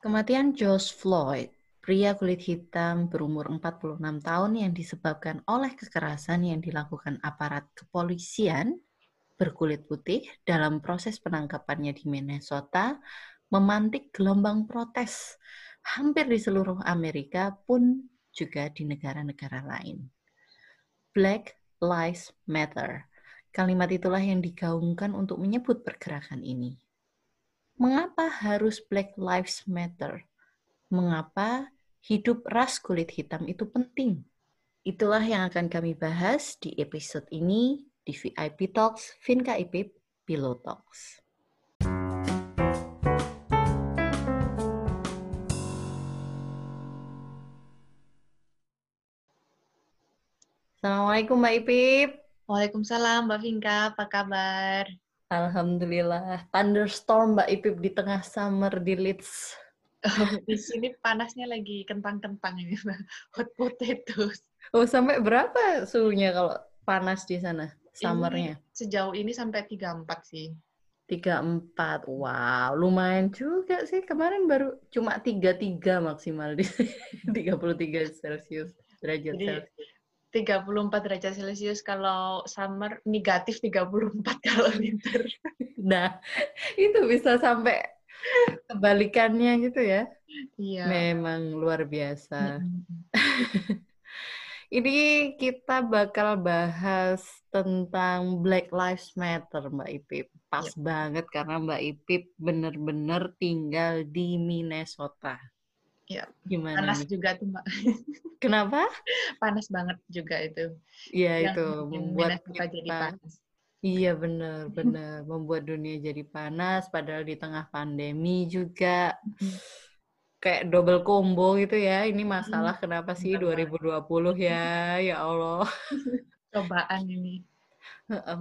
Kematian George Floyd, pria kulit hitam berumur 46 tahun yang disebabkan oleh kekerasan yang dilakukan aparat kepolisian berkulit putih dalam proses penangkapannya di Minnesota memantik gelombang protes hampir di seluruh Amerika pun juga di negara-negara lain. Black Lives Matter. Kalimat itulah yang digaungkan untuk menyebut pergerakan ini. Mengapa harus Black Lives Matter? Mengapa hidup ras kulit hitam itu penting? Itulah yang akan kami bahas di episode ini di VIP Talks Finka IPIP Pillow Talks. Assalamualaikum Mbak Ipip. Waalaikumsalam Mbak Finka, apa kabar? Alhamdulillah. Thunderstorm Mbak Ipip di tengah summer di Leeds. Oh, di sini panasnya lagi kentang-kentang ini, Hot potatoes. Oh, sampai berapa suhunya kalau panas di sana? Summernya? Ini, sejauh ini sampai 34 sih. 34. Wow, lumayan juga sih. Kemarin baru cuma 33 maksimal di 33 Celsius derajat Jadi, Celsius. 34 derajat Celcius kalau summer, negatif 34 kalau winter. Nah, itu bisa sampai kebalikannya gitu ya. Iya. Memang luar biasa. Ini kita bakal bahas tentang Black Lives Matter, Mbak Ipip. Pas Yep. banget karena Mbak Ipip bener-bener tinggal di Minnesota. Iya. Gimana Panas nih? juga tuh Mbak. Kenapa? Panas banget juga itu. Iya itu membuat jadi kita panas. Iya benar benar membuat dunia jadi panas padahal di tengah pandemi juga kayak double combo gitu ya. Ini masalah kenapa sih Benar 2020 ya? Ya Allah. Cobaan ini.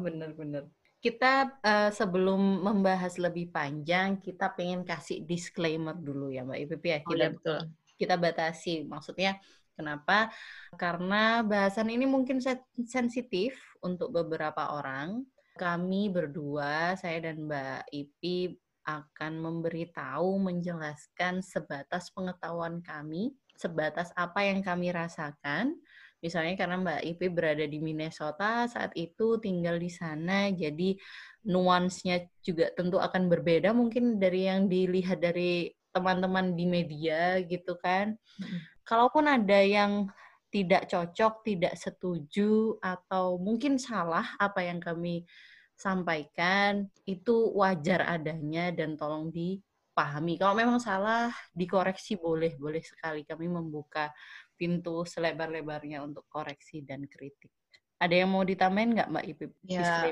Bener-bener. Kita eh, sebelum membahas lebih panjang, kita pengen kasih disclaimer dulu ya Mbak Ipip ya. Oh Kita ya betul. kita batasi. Maksudnya kenapa? Karena bahasan ini mungkin sen- sensitif untuk beberapa orang. Kami berdua, saya dan Mbak Ipi akan memberitahu, menjelaskan sebatas pengetahuan kami, sebatas apa yang kami rasakan. Misalnya karena Mbak Ipi berada di Minnesota saat itu tinggal di sana, jadi nuansnya juga tentu akan berbeda mungkin dari yang dilihat dari teman-teman di media gitu kan. Kalaupun ada yang tidak cocok, tidak setuju, atau mungkin salah apa yang kami sampaikan, itu wajar adanya dan tolong dipahami. Kalau memang salah, dikoreksi boleh, boleh sekali. Kami membuka pintu selebar-lebarnya untuk koreksi dan kritik. Ada yang mau ditambahin nggak Mbak Ipip Ya,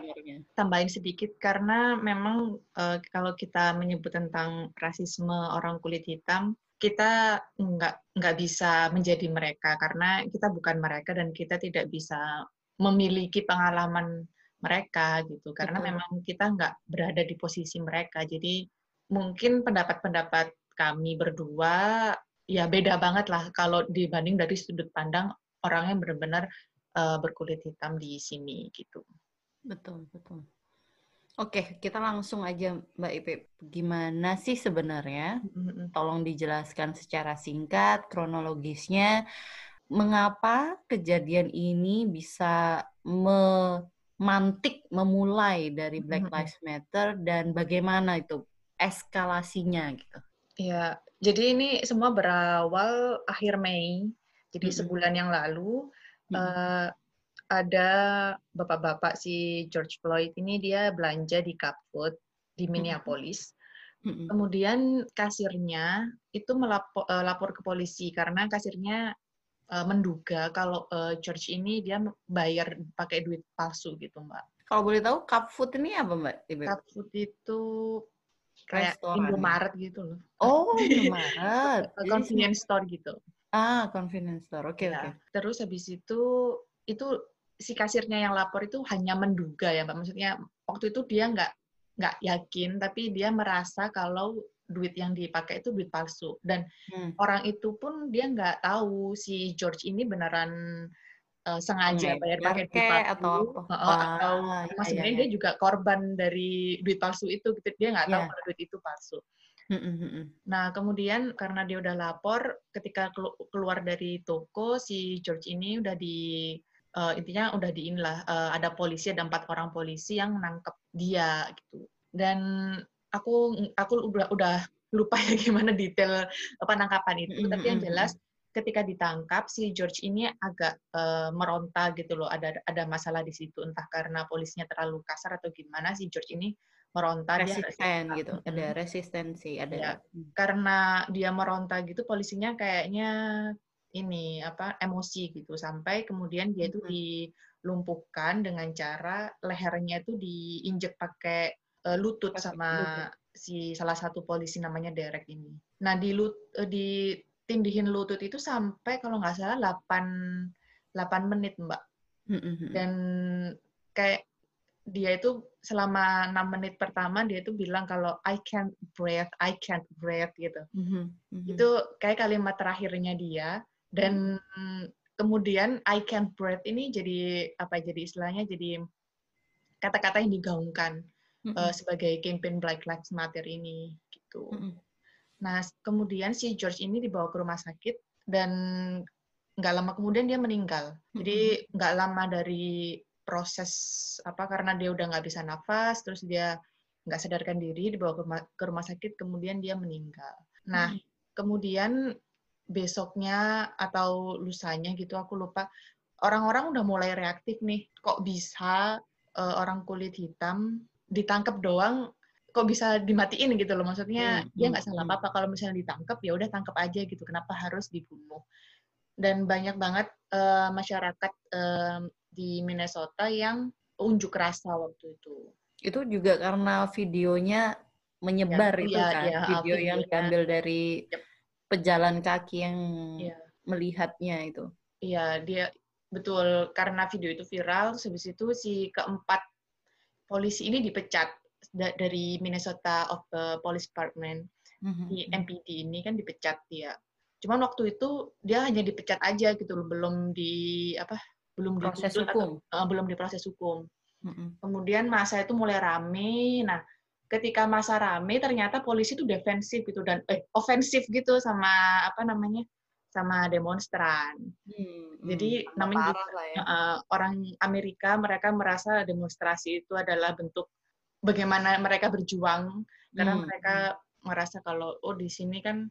tambahin sedikit karena memang eh, kalau kita menyebut tentang rasisme orang kulit hitam kita nggak nggak bisa menjadi mereka karena kita bukan mereka dan kita tidak bisa memiliki pengalaman mereka gitu karena Betul. memang kita nggak berada di posisi mereka jadi mungkin pendapat-pendapat kami berdua ya beda banget lah kalau dibanding dari sudut pandang orang yang benar-benar eh, berkulit hitam di sini gitu. Betul, betul. Oke, kita langsung aja Mbak Ipip. Gimana sih sebenarnya tolong dijelaskan secara singkat kronologisnya mengapa kejadian ini bisa memantik memulai dari Black. Lives Matter dan bagaimana itu eskalasinya gitu. Ya, jadi ini semua berawal akhir Mei. Jadi Mm-mm. sebulan yang lalu Mm-mm. eh, ada bapak-bapak si George Floyd ini dia belanja di Cup Food di Minneapolis. Mm-mm. Kemudian kasirnya itu melapor eh, lapor ke polisi karena kasirnya eh, menduga kalau eh, George ini dia bayar pakai duit palsu gitu, Mbak. Kalau boleh tahu cup food ini apa Mbak Ipip? Cup Food itu kayak Restoran? Indomaret gitu loh. Oh, Indomaret. Jadi Convenience store gitu. Ah, convenience store. Oke, Ya, oke. Terus habis itu itu si kasirnya yang lapor itu hanya menduga ya, Mbak. Maksudnya waktu itu dia nggak nggak yakin, tapi dia merasa kalau duit yang dipakai itu duit palsu. Dan Hmm. orang itu pun dia nggak tahu si George ini beneran eh, sengaja bayar Pengedar pakai duit palsu atau apa? Heeh, atau iya, sebenarnya iya, dia juga korban dari duit palsu itu gitu. Dia nggak tahu Iya. kalau duit itu palsu. Nah, kemudian karena dia udah lapor, ketika keluar dari toko, si George ini udah di uh, intinya udah di inilah uh, ada polisi, ada empat orang polisi yang nangkep dia gitu. Dan aku aku udah udah lupa ya gimana detail penangkapan itu, tapi yang jelas ketika ditangkap si George ini agak uh, meronta gitu loh, ada ada masalah di situ entah karena polisinya terlalu kasar atau gimana si George ini meronta resisten dia, gitu hmm. ada resistensi ada ya, karena dia meronta gitu polisinya kayaknya ini apa emosi gitu sampai kemudian dia itu hmm. dilumpuhkan dengan cara lehernya itu diinjek pakai uh, lutut pake sama lutut. si salah satu polisi namanya Derek ini. Nah di lut uh, di tindihin lutut itu sampai kalau nggak salah 8 8 menit mbak. Mm-hmm. Dan kayak dia itu selama enam menit pertama dia itu bilang kalau I can't breathe, I can't breathe gitu. Mm-hmm. Mm-hmm. Itu kayak kalimat terakhirnya dia dan mm-hmm. kemudian I can't breathe ini jadi apa? Jadi istilahnya jadi kata-kata yang digaungkan mm-hmm. uh, sebagai campaign Black Lives Matter ini gitu. Mm-hmm. Nah kemudian si George ini dibawa ke rumah sakit dan nggak lama kemudian dia meninggal. Jadi nggak lama dari proses apa karena dia udah nggak bisa nafas terus dia nggak sadarkan diri dibawa ke rumah, ke rumah sakit kemudian dia meninggal nah hmm. kemudian besoknya atau lusanya gitu aku lupa orang-orang udah mulai reaktif nih kok bisa uh, orang kulit hitam ditangkap doang kok bisa dimatiin gitu loh maksudnya hmm. dia nggak salah hmm. apa-apa kalau misalnya ditangkap ya udah tangkap aja gitu kenapa harus dibunuh dan banyak banget uh, masyarakat uh, di Minnesota yang unjuk rasa waktu itu. Itu juga karena videonya menyebar ya, itu ya, kan, ya, video yang diambil dari yep. pejalan kaki yang ya. melihatnya itu. Iya, dia betul karena video itu viral. Habis itu si keempat polisi ini dipecat dari Minnesota of the Police Department mm -hmm. di MPD mhm. ini kan dipecat dia. Cuman waktu itu dia hanya dipecat aja gitu loh, belum di apa belum proses hukum atau, uh, belum diproses hukum. Mm-hmm. Kemudian masa itu mulai rame. Nah, ketika masa rame ternyata polisi itu defensif gitu dan eh ofensif gitu sama apa namanya sama demonstran. Hmm, Jadi hmm, namanya juga, ya. uh, orang Amerika mereka merasa demonstrasi itu adalah bentuk bagaimana mereka berjuang karena hmm. mereka merasa kalau oh di sini kan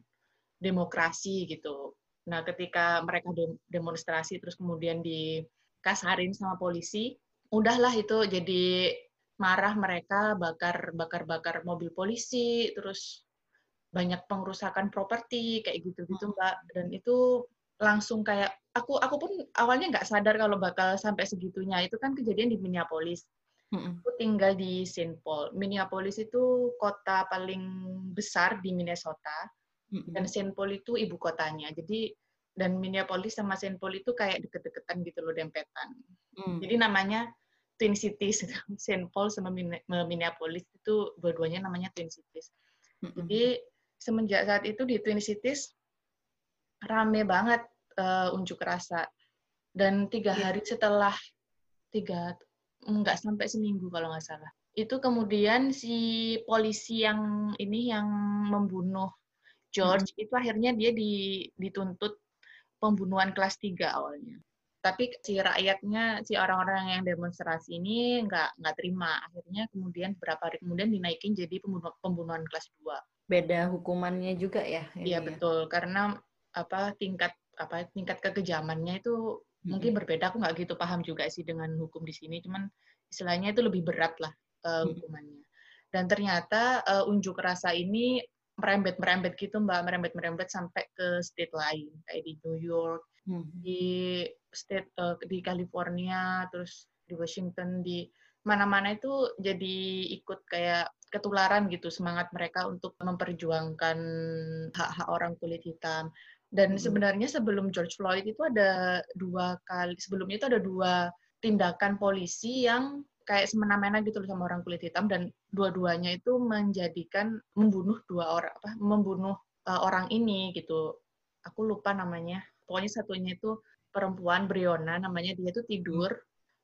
demokrasi gitu. Nah, ketika mereka demonstrasi terus kemudian dikasarin sama polisi, udahlah itu jadi marah mereka bakar bakar bakar mobil polisi, terus banyak pengerusakan properti kayak gitu-gitu, hmm. Mbak. Dan itu langsung kayak aku aku pun awalnya nggak sadar kalau bakal sampai segitunya. Itu kan kejadian di Minneapolis. Mm-hmm. Aku tinggal di St. Paul. Minneapolis itu kota paling besar di Minnesota dan Saint Paul itu ibu kotanya. Jadi dan Minneapolis sama Saint Paul itu kayak deket-deketan gitu loh dempetan. Mm. Jadi namanya Twin Cities. Saint Paul sama Minneapolis itu dua-duanya namanya Twin Cities. Mm -hmm. Jadi semenjak saat itu di Twin Cities rame banget uh, unjuk rasa. Dan tiga yeah. hari setelah tiga nggak sampai seminggu kalau nggak salah. Itu kemudian si polisi yang ini yang membunuh George hmm. itu akhirnya dia dituntut pembunuhan kelas 3 awalnya. Tapi si rakyatnya, si orang-orang yang demonstrasi ini nggak nggak terima. Akhirnya kemudian beberapa hari kemudian dinaikin jadi pembunuh, pembunuhan kelas 2. Beda hukumannya juga ya? Iya ya? betul, karena apa tingkat apa tingkat kekejamannya itu. Mungkin berbeda. Aku nggak gitu paham juga sih dengan hukum di sini. Cuman istilahnya itu lebih berat lah uh, hukumannya. Dan ternyata uh, unjuk rasa ini merembet-merembet gitu mbak, merembet-merembet sampai ke state lain kayak di New York, hmm. di state uh, di California, terus di Washington, di mana-mana itu jadi ikut kayak ketularan gitu semangat mereka untuk memperjuangkan hak-hak orang kulit hitam. Dan hmm. sebenarnya sebelum George Floyd itu ada dua kali, sebelumnya itu ada dua tindakan polisi yang kayak semena-mena gitu loh sama orang kulit hitam dan dua-duanya itu menjadikan membunuh dua orang apa membunuh uh, orang ini gitu. Aku lupa namanya. Pokoknya satunya itu perempuan Briona namanya dia tuh tidur.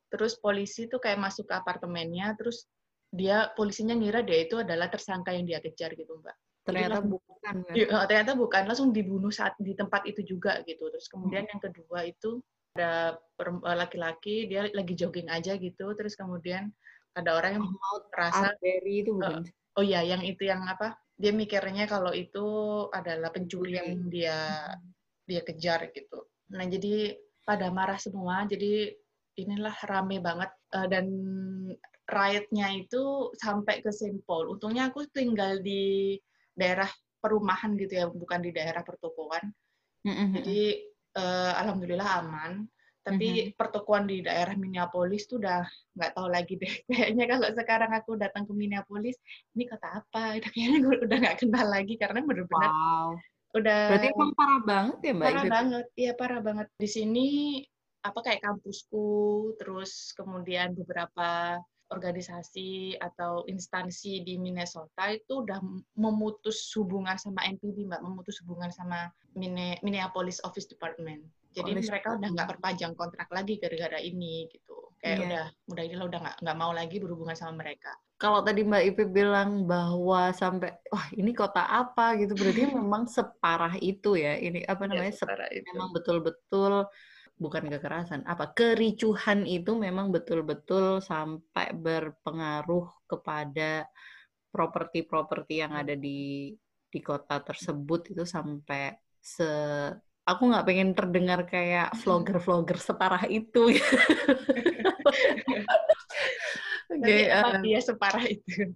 Terus polisi tuh kayak masuk ke apartemennya terus dia polisinya ngira dia itu adalah tersangka yang dia kejar gitu mbak ternyata Jadi, bukan kan? Ya, ternyata bukan langsung dibunuh saat di tempat itu juga gitu. Terus kemudian hmm. yang kedua itu ada eh, laki-laki dia lagi jogging aja gitu. Terus kemudian ada orang yang oh, mau terasa itu bukan? Uh, oh iya, yang itu yang apa? Dia mikirnya kalau itu adalah pencuri yang dia hmm. dia kejar gitu. Nah jadi pada marah semua. Jadi inilah rame banget uh, dan riotnya itu sampai ke Saint Paul. Untungnya aku tinggal di daerah perumahan gitu ya, bukan di daerah pertokoan. Mm-hmm. Jadi uh, alhamdulillah aman. Tapi mm-hmm. pertokoan di daerah Minneapolis tuh udah nggak tahu lagi deh. Kayaknya kalau sekarang aku datang ke Minneapolis, ini kota apa? Udah kayaknya gue udah nggak kenal lagi karena benar-benar wow. udah. Berarti emang parah banget ya mbak? Parah banget, iya parah banget. Di sini apa kayak kampusku, terus kemudian beberapa organisasi atau instansi di Minnesota itu udah memutus hubungan sama NPD, Mbak, memutus hubungan sama Minneapolis Office Department. Jadi mereka udah nggak perpanjang kontrak lagi gara-gara ini gitu. Kayak yeah. udah, udah ini udah nggak nggak mau lagi berhubungan sama mereka. Kalau tadi Mbak Ipi bilang bahwa sampai wah ini kota apa gitu, berarti memang separah itu ya. Ini apa iya, namanya? Ya, separah itu. Memang betul-betul bukan kekerasan, apa kericuhan itu memang betul-betul sampai berpengaruh kepada properti-properti yang ada di di kota tersebut itu sampai se aku nggak pengen terdengar kayak vlogger-vlogger separah itu. Okay, uh, dia separah itu.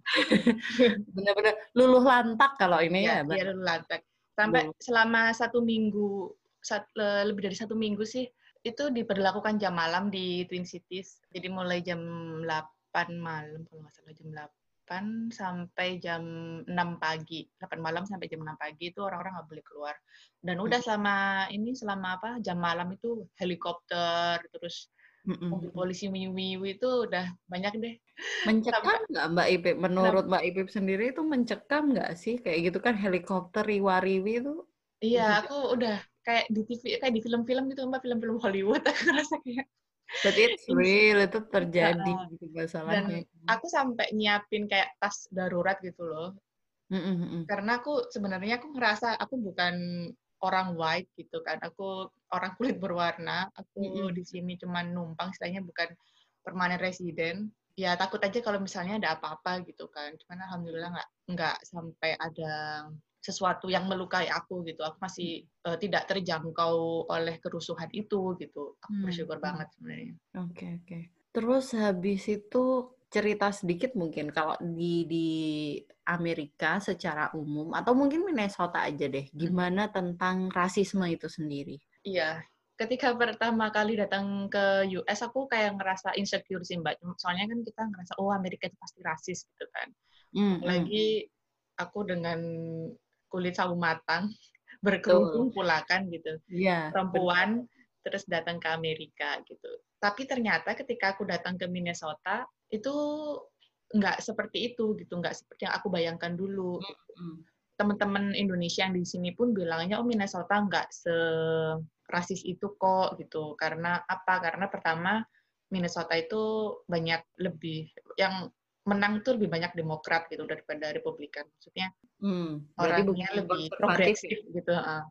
Benar-benar luluh lantak kalau ini ya. ya luluh lantak. Sampai luluh. selama satu minggu, sat, lebih dari satu minggu sih, itu diberlakukan jam malam di Twin Cities. Jadi mulai jam 8 malam, kalau nggak salah jam 8 sampai jam 6 pagi. 8 malam sampai jam 6 pagi itu orang-orang nggak boleh keluar. Dan udah hmm. selama ini, selama apa, jam malam itu helikopter, terus mobil polisi wiwi itu udah banyak deh. Mencekam nggak Mbak Ipip? Menurut Mbak Ipip sendiri itu mencekam nggak sih? Kayak gitu kan helikopter riwa-riwi itu? Iya, aku udah kayak di TV kayak di film-film gitu mbak film-film Hollywood aku rasa kayak But it's real, itu terjadi uh, gitu masalahnya. Dan aku sampai nyiapin kayak tas darurat gitu loh. Mm-hmm. Karena aku sebenarnya aku ngerasa aku bukan orang white gitu kan. Aku orang kulit berwarna. Aku mm-hmm. di sini cuma numpang, istilahnya bukan permanen resident. Ya takut aja kalau misalnya ada apa-apa gitu kan. Cuman alhamdulillah nggak nggak sampai ada sesuatu yang melukai aku gitu. Aku masih uh, tidak terjangkau oleh kerusuhan itu gitu. Aku hmm. bersyukur hmm. banget sebenarnya. Oke okay, oke. Okay. Terus habis itu cerita sedikit mungkin kalau di di Amerika secara umum atau mungkin Minnesota aja deh. Hmm. Gimana tentang rasisme itu sendiri? Iya. Ketika pertama kali datang ke US, aku kayak ngerasa insecure sih, Mbak. Soalnya kan kita ngerasa, oh Amerika itu pasti rasis, gitu kan. Mm, Lagi aku dengan kulit sawo matang, berkerudung pula kan gitu. Yeah, Perempuan betul. terus datang ke Amerika gitu. Tapi ternyata ketika aku datang ke Minnesota itu nggak seperti itu gitu, nggak seperti yang aku bayangkan dulu. Mm-hmm. Teman-teman Indonesia yang di sini pun bilangnya oh Minnesota nggak se rasis itu kok gitu. Karena apa? Karena pertama Minnesota itu banyak lebih yang menang tuh lebih banyak Demokrat gitu daripada Republikan. Maksudnya hmm, orangnya lebih progresif gitu. Uh.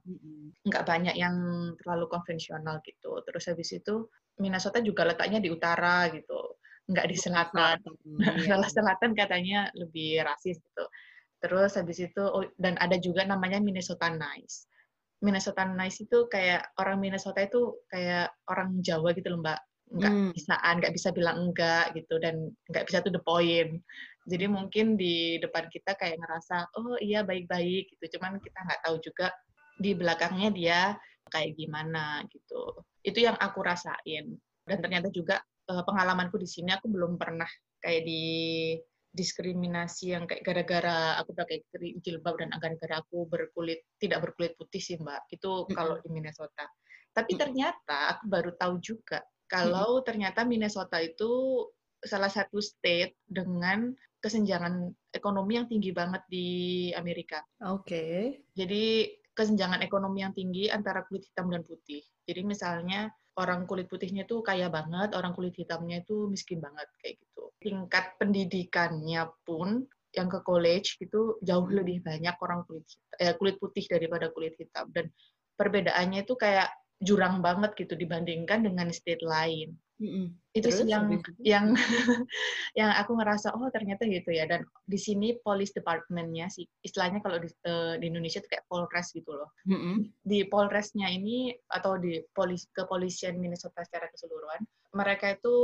Nggak banyak yang terlalu konvensional gitu. Terus habis itu Minnesota juga letaknya di utara gitu, nggak di selatan. Iya. selatan katanya lebih rasis gitu. Terus habis itu oh, dan ada juga namanya Minnesota Nice. Minnesota Nice itu kayak orang Minnesota itu kayak orang Jawa gitu loh mbak nggak hmm. bisaan nggak bisa bilang enggak gitu dan nggak bisa tuh the point. Jadi mungkin di depan kita kayak ngerasa oh iya baik-baik gitu. Cuman kita nggak tahu juga di belakangnya dia kayak gimana gitu. Itu yang aku rasain. Dan ternyata juga eh, pengalamanku di sini aku belum pernah kayak di diskriminasi yang kayak gara-gara aku pakai jilbab dan gara-gara aku berkulit tidak berkulit putih sih mbak. Itu kalau di Minnesota. Tapi ternyata aku baru tahu juga kalau ternyata Minnesota itu salah satu state dengan kesenjangan ekonomi yang tinggi banget di Amerika. Oke. Okay. Jadi kesenjangan ekonomi yang tinggi antara kulit hitam dan putih. Jadi misalnya orang kulit putihnya itu kaya banget, orang kulit hitamnya itu miskin banget kayak gitu. Tingkat pendidikannya pun yang ke college gitu jauh hmm. lebih banyak orang kulit eh, kulit putih daripada kulit hitam dan perbedaannya itu kayak jurang banget gitu dibandingkan dengan state lain. Mm-hmm. Itu Terus, sih yang yang yang aku ngerasa oh ternyata gitu ya dan di sini police departmentnya sih istilahnya kalau di, uh, di Indonesia itu kayak Polres gitu loh. Mm-hmm. Di Polresnya ini atau di polis kepolisian Minnesota secara keseluruhan mereka itu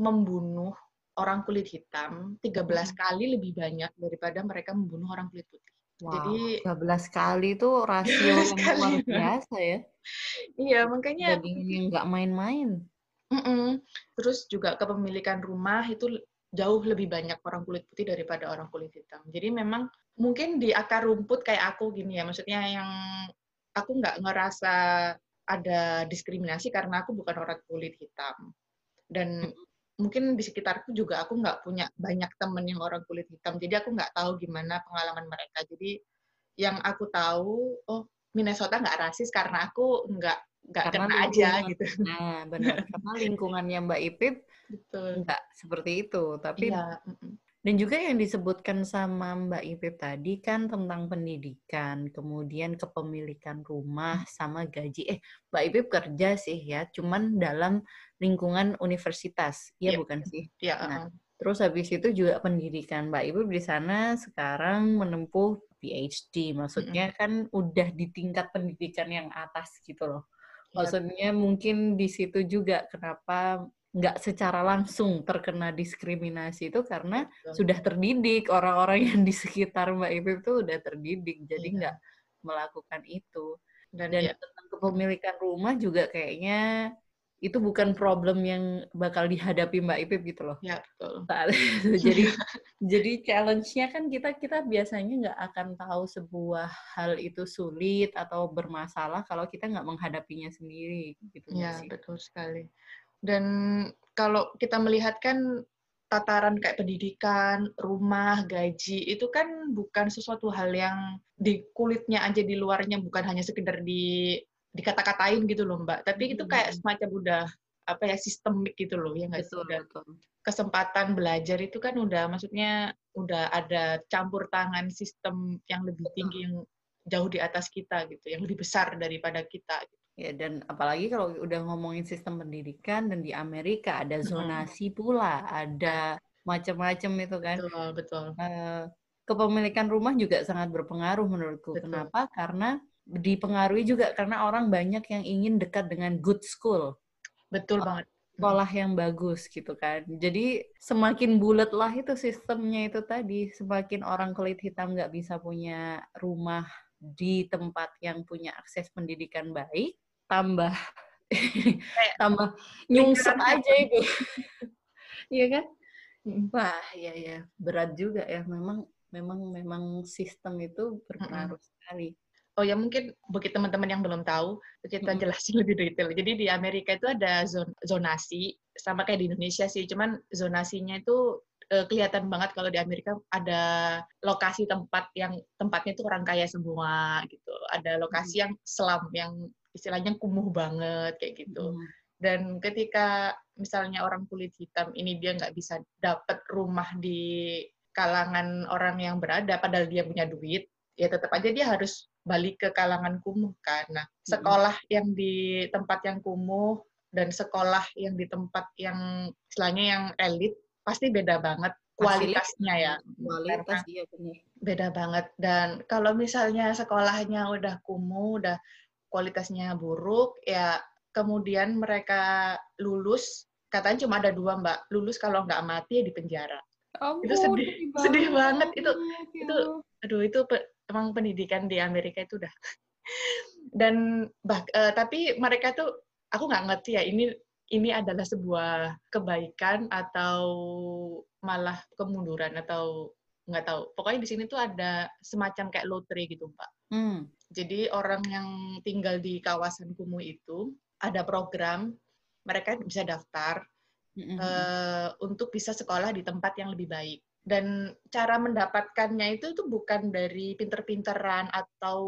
membunuh orang kulit hitam 13 mm-hmm. kali lebih banyak daripada mereka membunuh orang kulit putih. Wow, Jadi 13 kali itu rasio yang luar biasa ya. Iya, makanya daging nggak main-main. Mm-mm. Terus juga kepemilikan rumah itu jauh lebih banyak orang kulit putih daripada orang kulit hitam. Jadi memang mungkin di akar rumput kayak aku gini ya, maksudnya yang aku nggak ngerasa ada diskriminasi karena aku bukan orang kulit hitam. Dan mungkin di sekitarku juga aku nggak punya banyak temen yang orang kulit hitam, jadi aku nggak tahu gimana pengalaman mereka. Jadi yang aku tahu, oh Minnesota nggak rasis karena aku nggak nggak kena aja gitu. Nah, benar. Karena lingkungannya Mbak Ipip nggak seperti itu. Tapi iya. Dan juga yang disebutkan sama Mbak Ipip tadi kan tentang pendidikan, kemudian kepemilikan rumah sama gaji. Eh, Mbak Ipip kerja sih ya, cuman dalam lingkungan universitas, ya yep. bukan sih? Iya. Nah, terus habis itu juga pendidikan Mbak Ipip di sana sekarang menempuh PhD, maksudnya mm -hmm. kan udah di tingkat pendidikan yang atas gitu loh. Iya. Maksudnya mungkin di situ juga kenapa nggak secara langsung terkena diskriminasi itu karena Betul. sudah terdidik orang-orang yang di sekitar Mbak Ibu itu udah terdidik jadi iya. nggak melakukan itu dan, dan ya. tentang kepemilikan rumah juga kayaknya itu bukan problem yang bakal dihadapi Mbak Ipip gitu loh. Ya, betul. jadi jadi challenge-nya kan kita kita biasanya nggak akan tahu sebuah hal itu sulit atau bermasalah kalau kita nggak menghadapinya sendiri gitu. Ya, sih? betul sekali. Dan kalau kita melihat kan tataran kayak pendidikan, rumah, gaji itu kan bukan sesuatu hal yang di kulitnya aja di luarnya bukan hanya sekedar di dikata-katain gitu loh mbak tapi itu kayak semacam udah apa ya sistemik gitu loh ya nggak sih udah kesempatan belajar itu kan udah maksudnya udah ada campur tangan sistem yang lebih betul. tinggi yang jauh di atas kita gitu yang lebih besar daripada kita gitu. Ya dan apalagi kalau udah ngomongin sistem pendidikan dan di Amerika ada zonasi hmm. pula ada macam-macam itu kan betul betul uh, kepemilikan rumah juga sangat berpengaruh menurutku betul. kenapa karena dipengaruhi juga karena orang banyak yang ingin dekat dengan good school. Betul banget. Sekolah yang bagus gitu kan. Jadi semakin bulat lah itu sistemnya itu tadi. Semakin orang kulit hitam nggak bisa punya rumah di tempat yang punya akses pendidikan baik, tambah tambah nyungsep aja itu. Iya kan? Wah, ya ya, berat juga ya. Memang memang memang sistem itu berpengaruh sekali. Oh ya mungkin bagi teman-teman yang belum tahu, kita jelasin lebih detail. Jadi di Amerika itu ada zon zonasi, sama kayak di Indonesia sih, cuman zonasinya itu uh, kelihatan banget kalau di Amerika ada lokasi tempat yang tempatnya itu orang kaya semua gitu. Ada lokasi yang selam yang istilahnya kumuh banget kayak gitu. Dan ketika misalnya orang kulit hitam ini dia nggak bisa dapat rumah di kalangan orang yang berada, padahal dia punya duit, ya tetap aja dia harus balik ke kalangan kumuh kan. Nah, sekolah hmm. yang di tempat yang kumuh dan sekolah yang di tempat yang istilahnya yang elit pasti beda banget kualitasnya ya. Kualitas iya Beda banget dan kalau misalnya sekolahnya udah kumuh, udah kualitasnya buruk ya kemudian mereka lulus katanya cuma ada dua mbak lulus kalau nggak mati ya di penjara. Oh, itu sedih sedih banget, banget. itu itu aduh itu emang pendidikan di Amerika itu udah. Dan bah, uh, tapi mereka tuh aku nggak ngerti ya ini ini adalah sebuah kebaikan atau malah kemunduran atau nggak tahu. Pokoknya di sini tuh ada semacam kayak lotre gitu pak hmm. Jadi orang yang tinggal di kawasan kumuh itu ada program mereka bisa daftar mm -hmm. uh, untuk bisa sekolah di tempat yang lebih baik. Dan cara mendapatkannya itu itu bukan dari pinter-pinteran atau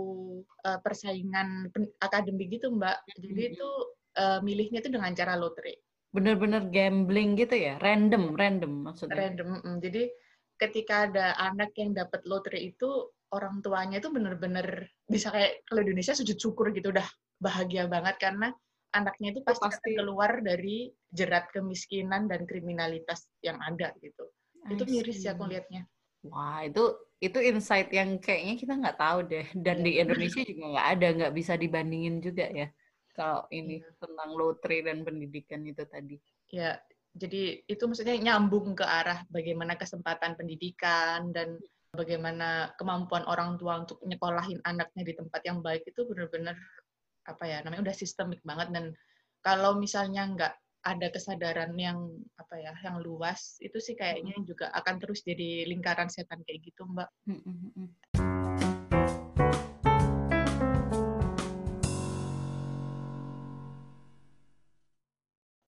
uh, persaingan akademik gitu mbak. Jadi itu uh, milihnya itu dengan cara lotre bener-bener gambling gitu ya? Random random maksudnya? Random mm, jadi ketika ada anak yang dapat lotre itu orang tuanya itu bener-bener bisa kayak kalau Indonesia sujud syukur gitu udah bahagia banget karena anaknya itu pasti, pasti keluar dari jerat kemiskinan dan kriminalitas yang ada gitu. Itu miris ya aku lihatnya. Wah, itu itu insight yang kayaknya kita nggak tahu deh. Dan yeah. di Indonesia juga nggak ada, nggak bisa dibandingin juga ya. Kalau ini yeah. tentang lotre dan pendidikan itu tadi. Ya, jadi itu maksudnya nyambung ke arah bagaimana kesempatan pendidikan dan bagaimana kemampuan orang tua untuk nyekolahin anaknya di tempat yang baik itu benar-benar apa ya namanya udah sistemik banget. Dan kalau misalnya nggak ada kesadaran yang apa ya yang luas itu sih kayaknya juga akan terus jadi lingkaran setan kayak gitu mbak.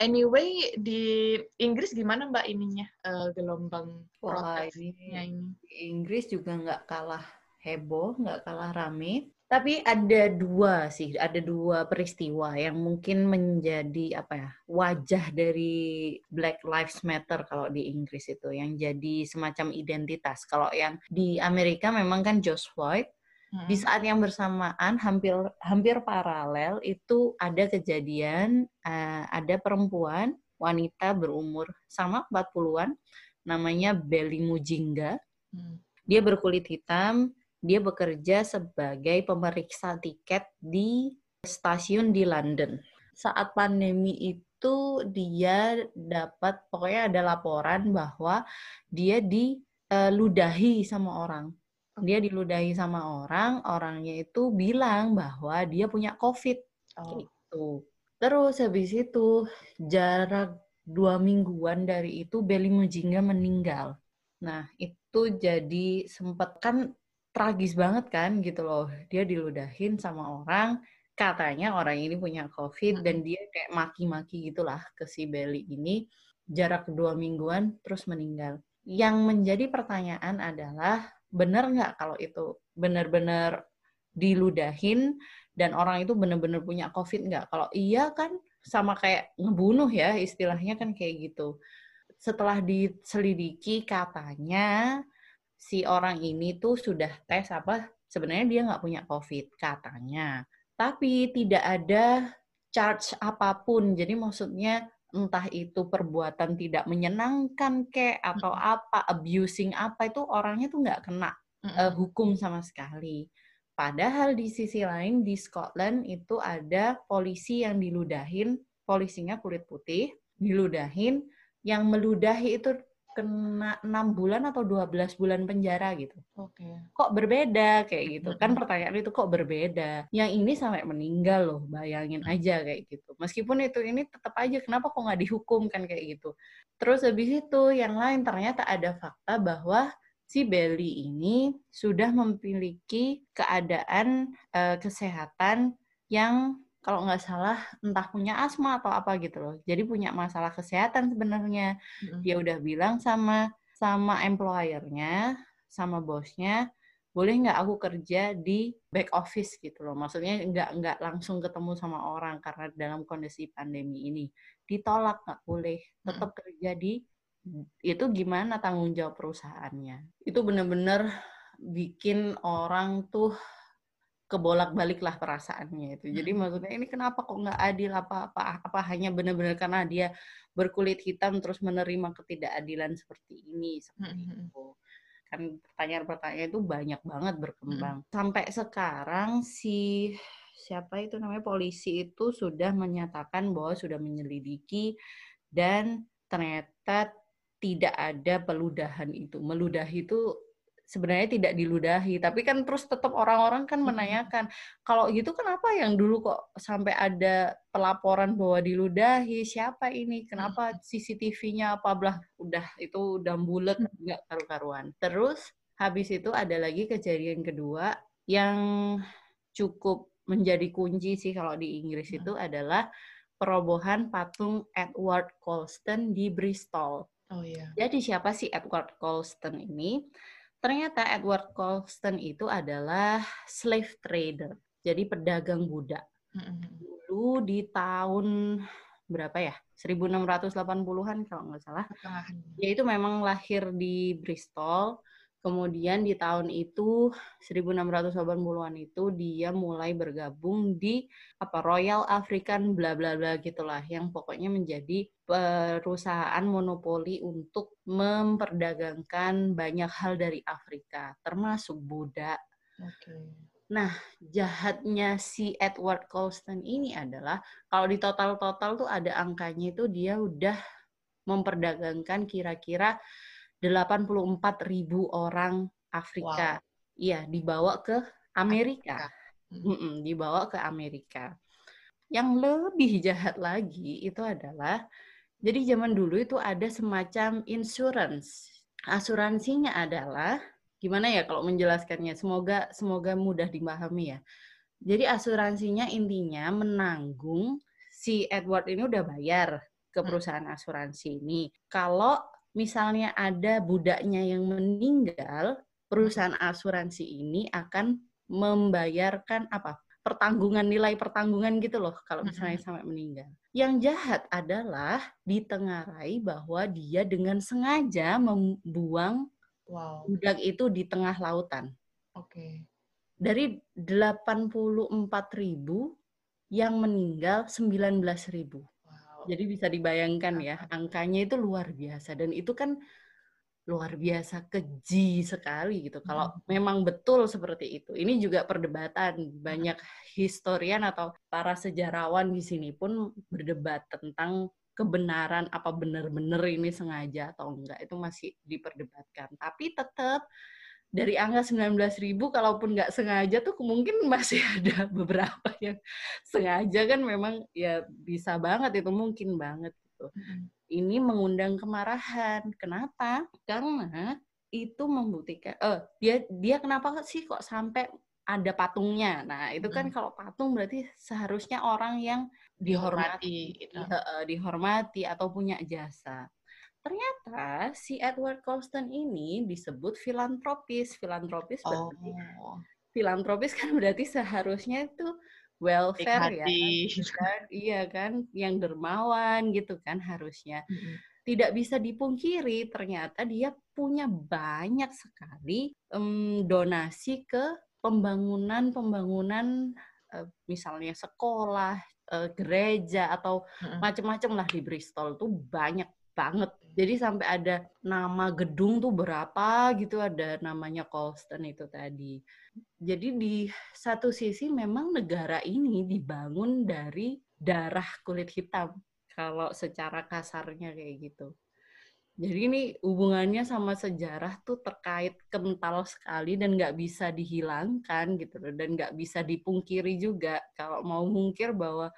Anyway, di Inggris gimana Mbak ininya uh, gelombang protesnya ini? Inggris juga nggak kalah heboh, nggak kalah rame. Tapi ada dua sih, ada dua peristiwa yang mungkin menjadi apa ya wajah dari Black Lives Matter kalau di Inggris itu, yang jadi semacam identitas. Kalau yang di Amerika memang kan George Floyd, di saat yang bersamaan hampir hampir paralel itu ada kejadian uh, ada perempuan wanita berumur sama 40-an namanya Belly Mujinga. Hmm. Dia berkulit hitam, dia bekerja sebagai pemeriksa tiket di stasiun di London. Saat pandemi itu dia dapat pokoknya ada laporan bahwa dia diludahi sama orang dia diludahi sama orang, orangnya itu bilang bahwa dia punya COVID. Oh. Gitu. Terus habis itu jarak dua mingguan dari itu Beli Mujinga meninggal. Nah itu jadi sempat kan tragis banget kan gitu loh. Dia diludahin sama orang, katanya orang ini punya COVID dan dia kayak maki-maki gitulah ke si Beli ini. Jarak dua mingguan terus meninggal. Yang menjadi pertanyaan adalah benar nggak kalau itu benar-benar diludahin dan orang itu benar-benar punya COVID nggak? Kalau iya kan sama kayak ngebunuh ya istilahnya kan kayak gitu. Setelah diselidiki katanya si orang ini tuh sudah tes apa sebenarnya dia nggak punya COVID katanya. Tapi tidak ada charge apa pun. Jadi maksudnya entah itu perbuatan tidak menyenangkan kek atau apa abusing apa itu orangnya tuh nggak kena uh, hukum sama sekali. Padahal di sisi lain di Scotland itu ada polisi yang diludahin, polisinya kulit putih, diludahin, yang meludahi itu kena enam bulan atau 12 bulan penjara gitu. Oke. Okay. Kok berbeda kayak gitu? Mm -hmm. Kan pertanyaan itu kok berbeda. Yang ini sampai meninggal loh, bayangin aja kayak gitu. Meskipun itu ini tetap aja kenapa kok nggak dihukum kan kayak gitu. Terus habis itu yang lain ternyata ada fakta bahwa si Belly ini sudah memiliki keadaan uh, kesehatan yang kalau nggak salah entah punya asma atau apa gitu loh. Jadi punya masalah kesehatan sebenarnya. Mm-hmm. Dia udah bilang sama sama employernya, sama bosnya, boleh nggak aku kerja di back office gitu loh. Maksudnya nggak nggak langsung ketemu sama orang karena dalam kondisi pandemi ini ditolak nggak boleh, tetap mm-hmm. kerja di itu gimana tanggung jawab perusahaannya. Itu benar-benar bikin orang tuh kebolak-balik lah perasaannya itu. Jadi hmm. maksudnya ini kenapa kok nggak adil apa apa apa hanya benar-benar karena dia berkulit hitam terus menerima ketidakadilan seperti ini seperti hmm. itu. Kan pertanyaan-pertanyaan itu banyak banget berkembang. Hmm. Sampai sekarang si siapa itu namanya polisi itu sudah menyatakan bahwa sudah menyelidiki dan ternyata tidak ada peludahan itu. Meludahi itu sebenarnya tidak diludahi tapi kan terus tetap orang-orang kan menanyakan kalau gitu kenapa yang dulu kok sampai ada pelaporan bahwa diludahi? Siapa ini? Kenapa CCTV-nya apa? Belah udah itu udah bulat nggak karu-karuan. Terus habis itu ada lagi kejadian kedua yang cukup menjadi kunci sih kalau di Inggris itu adalah perobohan patung Edward Colston di Bristol. Oh iya. Jadi siapa sih Edward Colston ini? Ternyata Edward Colston itu adalah slave trader, jadi pedagang budak. Dulu di tahun berapa ya 1680-an kalau nggak salah. Dia itu memang lahir di Bristol Kemudian di tahun itu 1680-an itu dia mulai bergabung di apa Royal African bla bla bla gitulah yang pokoknya menjadi perusahaan monopoli untuk memperdagangkan banyak hal dari Afrika termasuk budak. Okay. Nah, jahatnya si Edward Colston ini adalah kalau di total-total tuh ada angkanya itu dia udah memperdagangkan kira-kira 84 ribu orang Afrika. Wow. Iya, dibawa ke Amerika. Mm -mm, dibawa ke Amerika. Yang lebih jahat lagi itu adalah, jadi zaman dulu itu ada semacam insurance. Asuransinya adalah, gimana ya kalau menjelaskannya? Semoga semoga mudah dipahami ya. Jadi asuransinya intinya menanggung si Edward ini udah bayar ke hmm. perusahaan asuransi ini. Kalau misalnya ada budaknya yang meninggal, perusahaan asuransi ini akan membayarkan apa? pertanggungan nilai pertanggungan gitu loh kalau misalnya sampai meninggal. Yang jahat adalah ditengarai bahwa dia dengan sengaja membuang wow. budak itu di tengah lautan. Oke. Okay. Dari 84 ribu yang meninggal 19 ribu. Jadi bisa dibayangkan ya, angkanya itu luar biasa dan itu kan luar biasa keji sekali gitu. Kalau hmm. memang betul seperti itu. Ini juga perdebatan banyak historian atau para sejarawan di sini pun berdebat tentang kebenaran apa benar-benar ini sengaja atau enggak itu masih diperdebatkan. Tapi tetap dari angka 19 ribu kalaupun nggak sengaja tuh mungkin masih ada beberapa yang sengaja kan memang ya bisa banget itu mungkin banget gitu. Ini mengundang kemarahan. Kenapa? Karena itu membuktikan eh dia dia kenapa sih kok sampai ada patungnya. Nah, itu kan kalau patung berarti seharusnya orang yang dihormati, dihormati, gitu. dihormati atau punya jasa. Ternyata si Edward Colston ini disebut filantropis. Filantropis berarti oh. filantropis kan berarti seharusnya itu welfare ya. Kan? Iya kan, yang dermawan gitu kan harusnya. Mm-hmm. Tidak bisa dipungkiri ternyata dia punya banyak sekali um, donasi ke pembangunan-pembangunan uh, misalnya sekolah, uh, gereja atau mm-hmm. macam-macam lah di Bristol tuh banyak banget. Jadi sampai ada nama gedung tuh berapa gitu ada namanya Colston itu tadi. Jadi di satu sisi memang negara ini dibangun dari darah kulit hitam kalau secara kasarnya kayak gitu. Jadi ini hubungannya sama sejarah tuh terkait kental sekali dan nggak bisa dihilangkan gitu dan nggak bisa dipungkiri juga. Kalau mau mungkir bahwa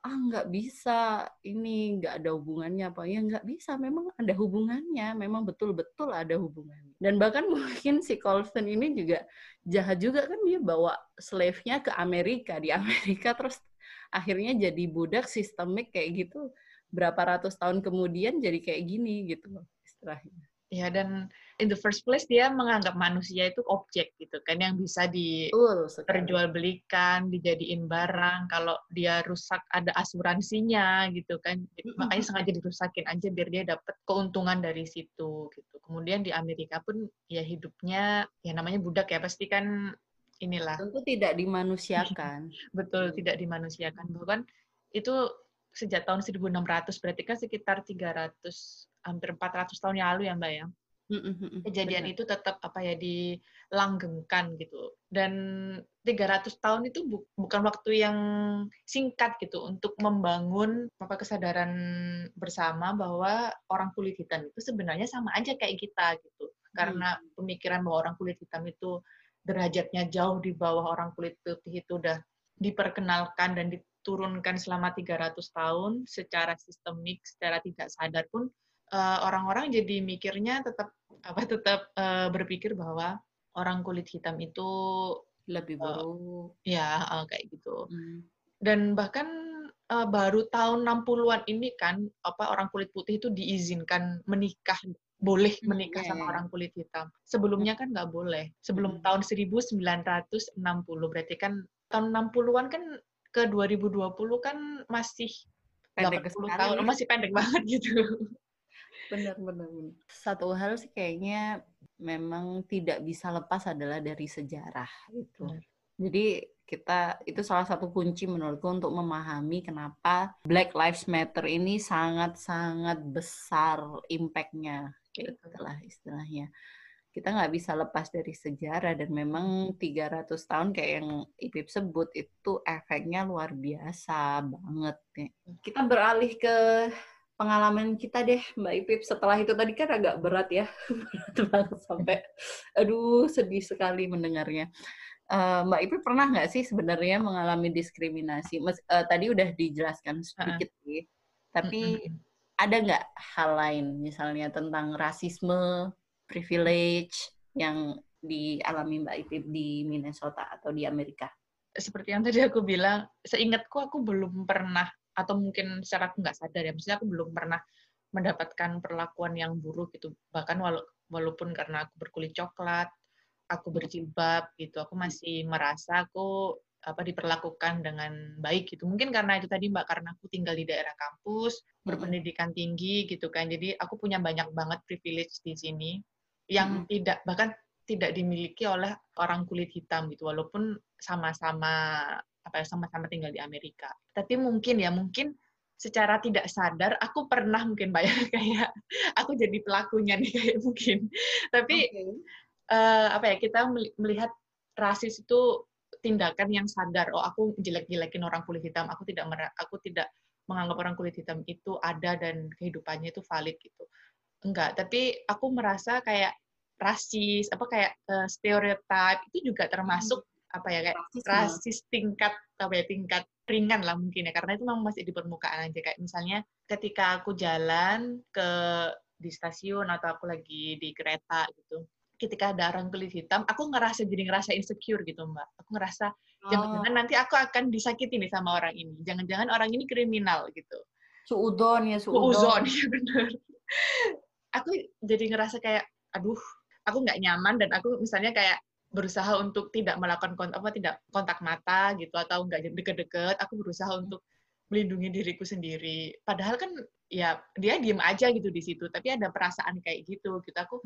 ah nggak bisa. Ini nggak ada hubungannya apa. Ya nggak bisa. Memang ada hubungannya. Memang betul-betul ada hubungannya. Dan bahkan mungkin si Colston ini juga jahat juga kan dia bawa slave-nya ke Amerika di Amerika. Terus akhirnya jadi budak sistemik kayak gitu. Berapa ratus tahun kemudian jadi kayak gini gitu istilahnya ya dan in the first place dia menganggap manusia itu objek gitu kan yang bisa diperjualbelikan, dijadiin barang. Kalau dia rusak ada asuransinya gitu kan. Jadi, makanya sengaja dirusakin aja biar dia dapat keuntungan dari situ gitu. Kemudian di Amerika pun ya hidupnya ya namanya budak ya pasti kan inilah. Tentu tidak dimanusiakan. Betul, tidak dimanusiakan. Bahkan itu sejak tahun 1600 berarti kan sekitar 300 hampir 400 tahun yang lalu ya Mbak ya kejadian Benar. itu tetap apa ya dilanggengkan gitu dan 300 tahun itu bu bukan waktu yang singkat gitu untuk membangun apa kesadaran bersama bahwa orang kulit hitam itu sebenarnya sama aja kayak kita gitu karena hmm. pemikiran bahwa orang kulit hitam itu derajatnya jauh di bawah orang kulit putih itu udah diperkenalkan dan diturunkan selama 300 tahun secara sistemik secara tidak sadar pun orang-orang uh, jadi mikirnya tetap apa tetap uh, berpikir bahwa orang kulit hitam itu lebih eh, buruk. Uh, ya, uh, kayak gitu. Hmm. Dan bahkan uh, baru tahun 60-an ini kan apa orang kulit putih itu diizinkan menikah boleh hmm, menikah hmm, sama yeah. orang kulit hitam. Sebelumnya kan nggak boleh. Sebelum hmm. tahun 1960 berarti kan tahun 60-an kan ke 2020 kan masih pendek 80 sekali. tahun masih pendek banget gitu. Benar, benar. Satu hal sih kayaknya memang tidak bisa lepas adalah dari sejarah itu. Benar. Jadi kita itu salah satu kunci menurutku untuk memahami kenapa Black Lives Matter ini sangat-sangat besar impactnya, itulah istilahnya. Kita nggak bisa lepas dari sejarah dan memang 300 tahun kayak yang Ipip sebut itu efeknya luar biasa banget. Ya. Kita beralih ke pengalaman kita deh Mbak Ipip setelah itu tadi kan agak berat ya berat banget sampai aduh sedih sekali mendengarnya uh, Mbak Ipi pernah nggak sih sebenarnya mengalami diskriminasi? Mas, uh, tadi udah dijelaskan sedikit sih, tapi mm -hmm. ada nggak hal lain misalnya tentang rasisme, privilege yang dialami Mbak Ipi di Minnesota atau di Amerika? Seperti yang tadi aku bilang, seingatku aku belum pernah atau mungkin secara aku nggak sadar ya, maksudnya aku belum pernah mendapatkan perlakuan yang buruk gitu. Bahkan walaupun karena aku berkulit coklat aku berjilbab gitu aku masih merasa aku apa diperlakukan dengan baik gitu mungkin karena itu tadi mbak karena aku tinggal di daerah kampus berpendidikan tinggi gitu kan jadi aku punya banyak banget privilege di sini yang hmm. tidak bahkan tidak dimiliki oleh orang kulit hitam gitu walaupun sama-sama apa ya sama-sama tinggal di Amerika. Tapi mungkin ya mungkin secara tidak sadar aku pernah mungkin mbak ya kayak aku jadi pelakunya nih kayak mungkin. Tapi okay uh, apa ya kita melihat rasis itu tindakan yang sadar. Oh aku jelek-jelekin orang kulit hitam aku tidak aku tidak menganggap orang kulit hitam itu ada dan kehidupannya itu valid gitu. Enggak tapi aku merasa kayak rasis apa kayak uh, stereotip itu juga termasuk hmm. Apa ya kayak Rasisme. rasis tingkat apa ya tingkat ringan lah mungkin ya karena itu memang masih di permukaan aja kayak misalnya ketika aku jalan ke di stasiun atau aku lagi di kereta gitu ketika ada orang kulit hitam, aku ngerasa jadi ngerasa insecure gitu mbak. Aku ngerasa jangan-jangan oh. nanti aku akan disakiti nih sama orang ini. Jangan-jangan orang ini kriminal gitu. Suudon ya suudon. Suudon ya benar. aku jadi ngerasa kayak, aduh, aku nggak nyaman dan aku misalnya kayak berusaha untuk tidak melakukan kontak apa tidak kontak mata gitu atau nggak deket-deket. Aku berusaha untuk melindungi diriku sendiri. Padahal kan ya dia diem aja gitu di situ, tapi ada perasaan kayak gitu. Gitu aku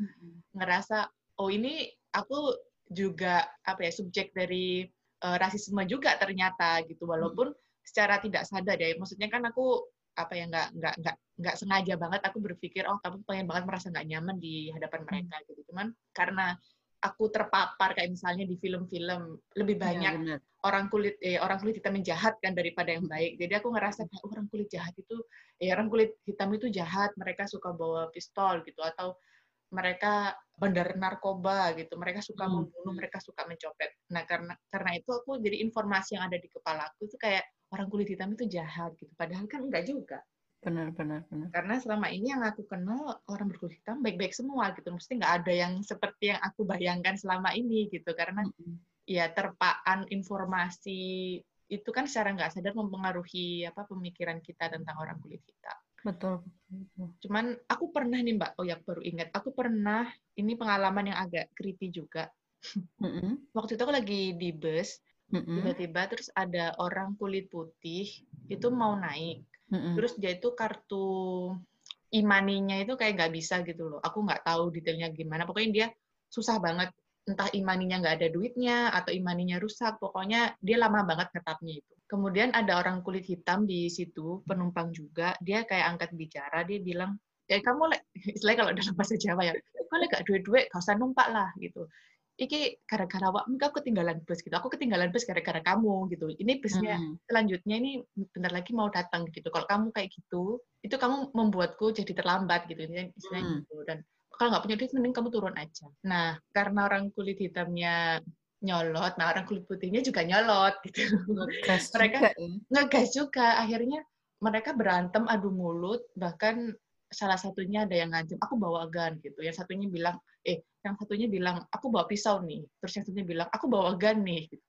ngerasa oh ini aku juga apa ya subjek dari uh, rasisme juga ternyata gitu walaupun hmm. secara tidak sadar ya maksudnya kan aku apa ya nggak nggak nggak nggak sengaja banget aku berpikir oh kamu pengen banget merasa nggak nyaman di hadapan hmm. mereka gitu cuman karena aku terpapar kayak misalnya di film-film lebih iya, banyak ya, orang kulit eh, orang kulit hitam yang jahat kan daripada yang baik. Jadi aku ngerasa kayak oh, orang kulit jahat itu eh orang kulit hitam itu jahat mereka suka bawa pistol gitu. Atau mereka bandar narkoba gitu mereka suka hmm. membunuh mereka suka mencopet. Nah karena karena itu aku jadi informasi yang ada di kepala aku itu kayak orang kulit hitam itu jahat gitu. Padahal kan enggak juga benar benar benar karena selama ini yang aku kenal orang berkulit hitam baik-baik semua gitu mesti nggak ada yang seperti yang aku bayangkan selama ini gitu karena hmm. ya terpaan informasi itu kan secara nggak sadar mempengaruhi apa pemikiran kita tentang orang kulit hitam Betul. Cuman aku pernah nih Mbak, oh ya baru ingat, aku pernah ini pengalaman yang agak creepy juga. Mm-hmm. Waktu itu aku lagi di bus, tiba-tiba terus ada orang kulit putih itu mau naik, mm-hmm. terus dia itu kartu imaninya itu kayak nggak bisa gitu loh. Aku nggak tahu detailnya gimana. Pokoknya dia susah banget. Entah imaninya nggak ada duitnya atau imaninya rusak. Pokoknya dia lama banget ngetapnya itu. Kemudian ada orang kulit hitam di situ, penumpang juga. Dia kayak angkat bicara, dia bilang, ya kamu, istilahnya kalau dalam bahasa Jawa ya, kamu gak duit-duit, gak usah numpak lah, gitu. Iki gara-gara awak aku ketinggalan bus gitu. Aku ketinggalan bus gara-gara kamu gitu. Ini busnya hmm. selanjutnya ini bentar lagi mau datang gitu. Kalau kamu kayak gitu, itu kamu membuatku jadi terlambat gitu. Istilahnya hmm. gitu. Dan kalau nggak punya duit, mending kamu turun aja. Nah, karena orang kulit hitamnya nyolot, nah orang kulit putihnya juga nyolot gitu. Ngegas mereka juga, ya? ngegas juga. Akhirnya mereka berantem adu mulut, bahkan salah satunya ada yang ngajem, aku bawa gun gitu. Yang satunya bilang, eh, yang satunya bilang, aku bawa pisau nih. Terus yang satunya bilang, aku bawa gun nih. Gitu.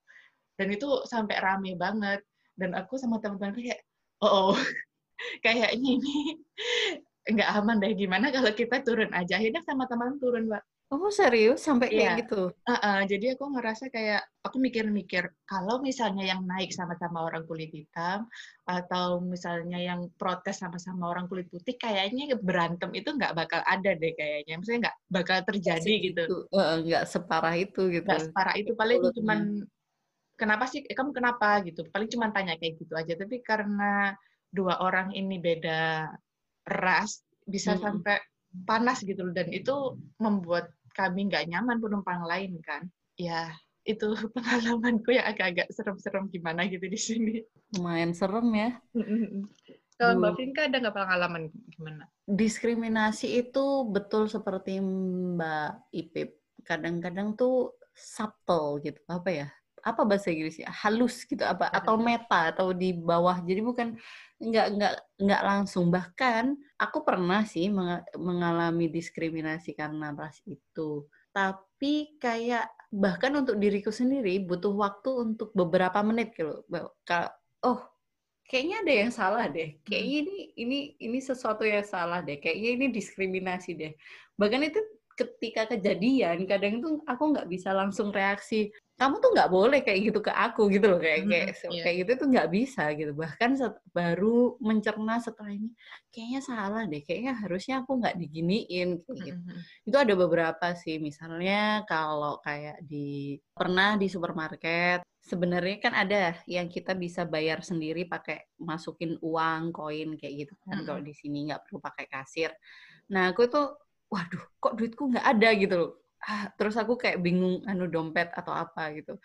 Dan itu sampai rame banget. Dan aku sama teman-teman kayak, oh, oh kayaknya ini nggak aman deh. Gimana kalau kita turun aja? Akhirnya sama teman turun, Mbak Oh serius sampai kayak Iya. gitu? Uh, uh, jadi aku ngerasa kayak aku mikir-mikir kalau misalnya yang naik sama-sama orang kulit hitam atau misalnya yang protes sama-sama orang kulit putih, kayaknya berantem itu nggak bakal ada deh kayaknya. Maksudnya nggak bakal terjadi gitu. Uh, nggak separah itu gitu. Nggak separah itu. Paling cuman kenapa sih? Eh, kamu kenapa gitu? Paling cuma tanya kayak gitu aja. Tapi karena dua orang ini beda ras, bisa hmm. sampai panas gitu. Dan itu membuat kami nggak nyaman penumpang lain kan. Ya, itu pengalamanku yang agak-agak serem-serem gimana gitu di sini. Lumayan serem ya. Kalau Mbak Finka ada nggak pengalaman gimana? Diskriminasi itu betul seperti Mbak Ipip. Kadang-kadang tuh subtle gitu. Apa ya? Apa bahasa Inggrisnya? Halus gitu apa? Atau meta atau di bawah. Jadi bukan nggak nggak nggak langsung. Bahkan aku pernah sih mengalami diskriminasi karena ras itu. Tapi kayak bahkan untuk diriku sendiri butuh waktu untuk beberapa menit gitu oh kayaknya ada yang salah deh. Kayaknya ini ini ini sesuatu yang salah deh. Kayaknya ini diskriminasi deh. Bahkan itu ketika kejadian kadang tuh aku nggak bisa langsung reaksi kamu tuh nggak boleh kayak gitu ke aku gitu loh kayak kayak hmm, yeah. kayak gitu tuh nggak bisa gitu bahkan set, baru mencerna setelah ini kayaknya salah deh kayaknya harusnya aku nggak diginiin kayak gitu mm -hmm. itu ada beberapa sih misalnya kalau kayak di pernah di supermarket sebenarnya kan ada yang kita bisa bayar sendiri pakai masukin uang koin kayak gitu kan mm -hmm. kalau di sini nggak perlu pakai kasir nah aku tuh waduh kok duitku nggak ada? Gitu loh. Ah, terus aku kayak bingung anu dompet atau apa gitu.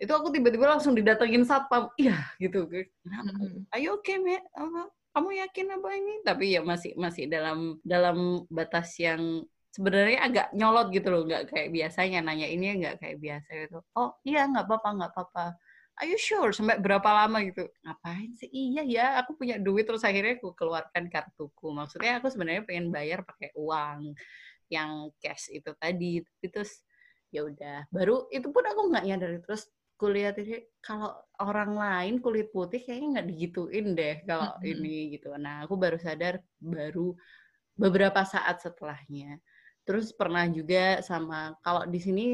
Itu aku tiba-tiba langsung didatengin satpam. Iya gitu. Kenapa? Ayo oke okay, me. Apa? Kamu yakin apa ini? Tapi ya masih masih dalam dalam batas yang sebenarnya agak nyolot gitu loh. Nggak kayak biasanya nanya ini nggak kayak biasa gitu. Oh iya nggak apa-apa nggak apa-apa Are you sure? Sampai berapa lama gitu? Ngapain sih? Iya ya, aku punya duit terus akhirnya aku keluarkan kartuku. Maksudnya aku sebenarnya pengen bayar pakai uang yang cash itu tadi tapi terus ya udah baru itu pun aku nggak nyadar terus kuliah ini kalau orang lain kulit putih kayaknya nggak digituin deh kalau mm -hmm. ini gitu nah aku baru sadar baru beberapa saat setelahnya terus pernah juga sama kalau di sini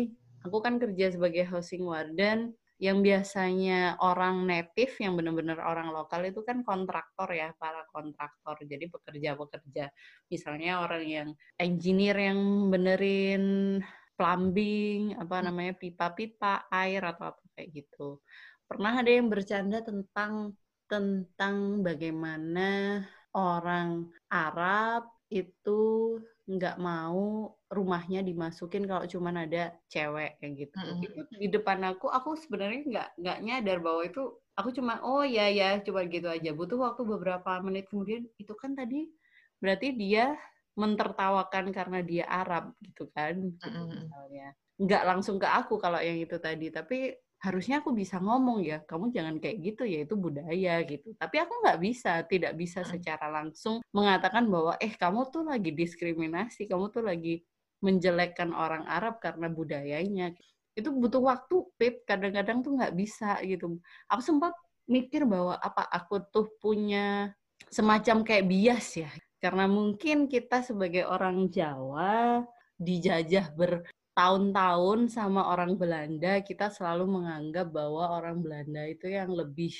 aku kan kerja sebagai housing warden yang biasanya orang native yang benar-benar orang lokal itu kan kontraktor ya para kontraktor jadi pekerja-pekerja misalnya orang yang engineer yang benerin plumbing apa hmm. namanya pipa-pipa air atau apa kayak gitu pernah ada yang bercanda tentang tentang bagaimana orang Arab itu nggak mau rumahnya dimasukin kalau cuma ada cewek kayak gitu. Mm -hmm. Itu di depan aku, aku sebenarnya nggak nggak nyadar bahwa itu aku cuma oh ya ya cuma gitu aja. Butuh waktu beberapa menit kemudian itu kan tadi berarti dia mentertawakan karena dia Arab gitu kan, gitu, mm -hmm. misalnya. Nggak langsung ke aku kalau yang itu tadi, tapi harusnya aku bisa ngomong ya kamu jangan kayak gitu ya itu budaya gitu. Tapi aku nggak bisa tidak bisa secara langsung mengatakan bahwa eh kamu tuh lagi diskriminasi kamu tuh lagi menjelekkan orang Arab karena budayanya. Itu butuh waktu pip. Kadang-kadang tuh nggak bisa gitu. Aku sempat mikir bahwa apa aku tuh punya semacam kayak bias ya? Karena mungkin kita sebagai orang Jawa dijajah ber tahun-tahun sama orang Belanda kita selalu menganggap bahwa orang Belanda itu yang lebih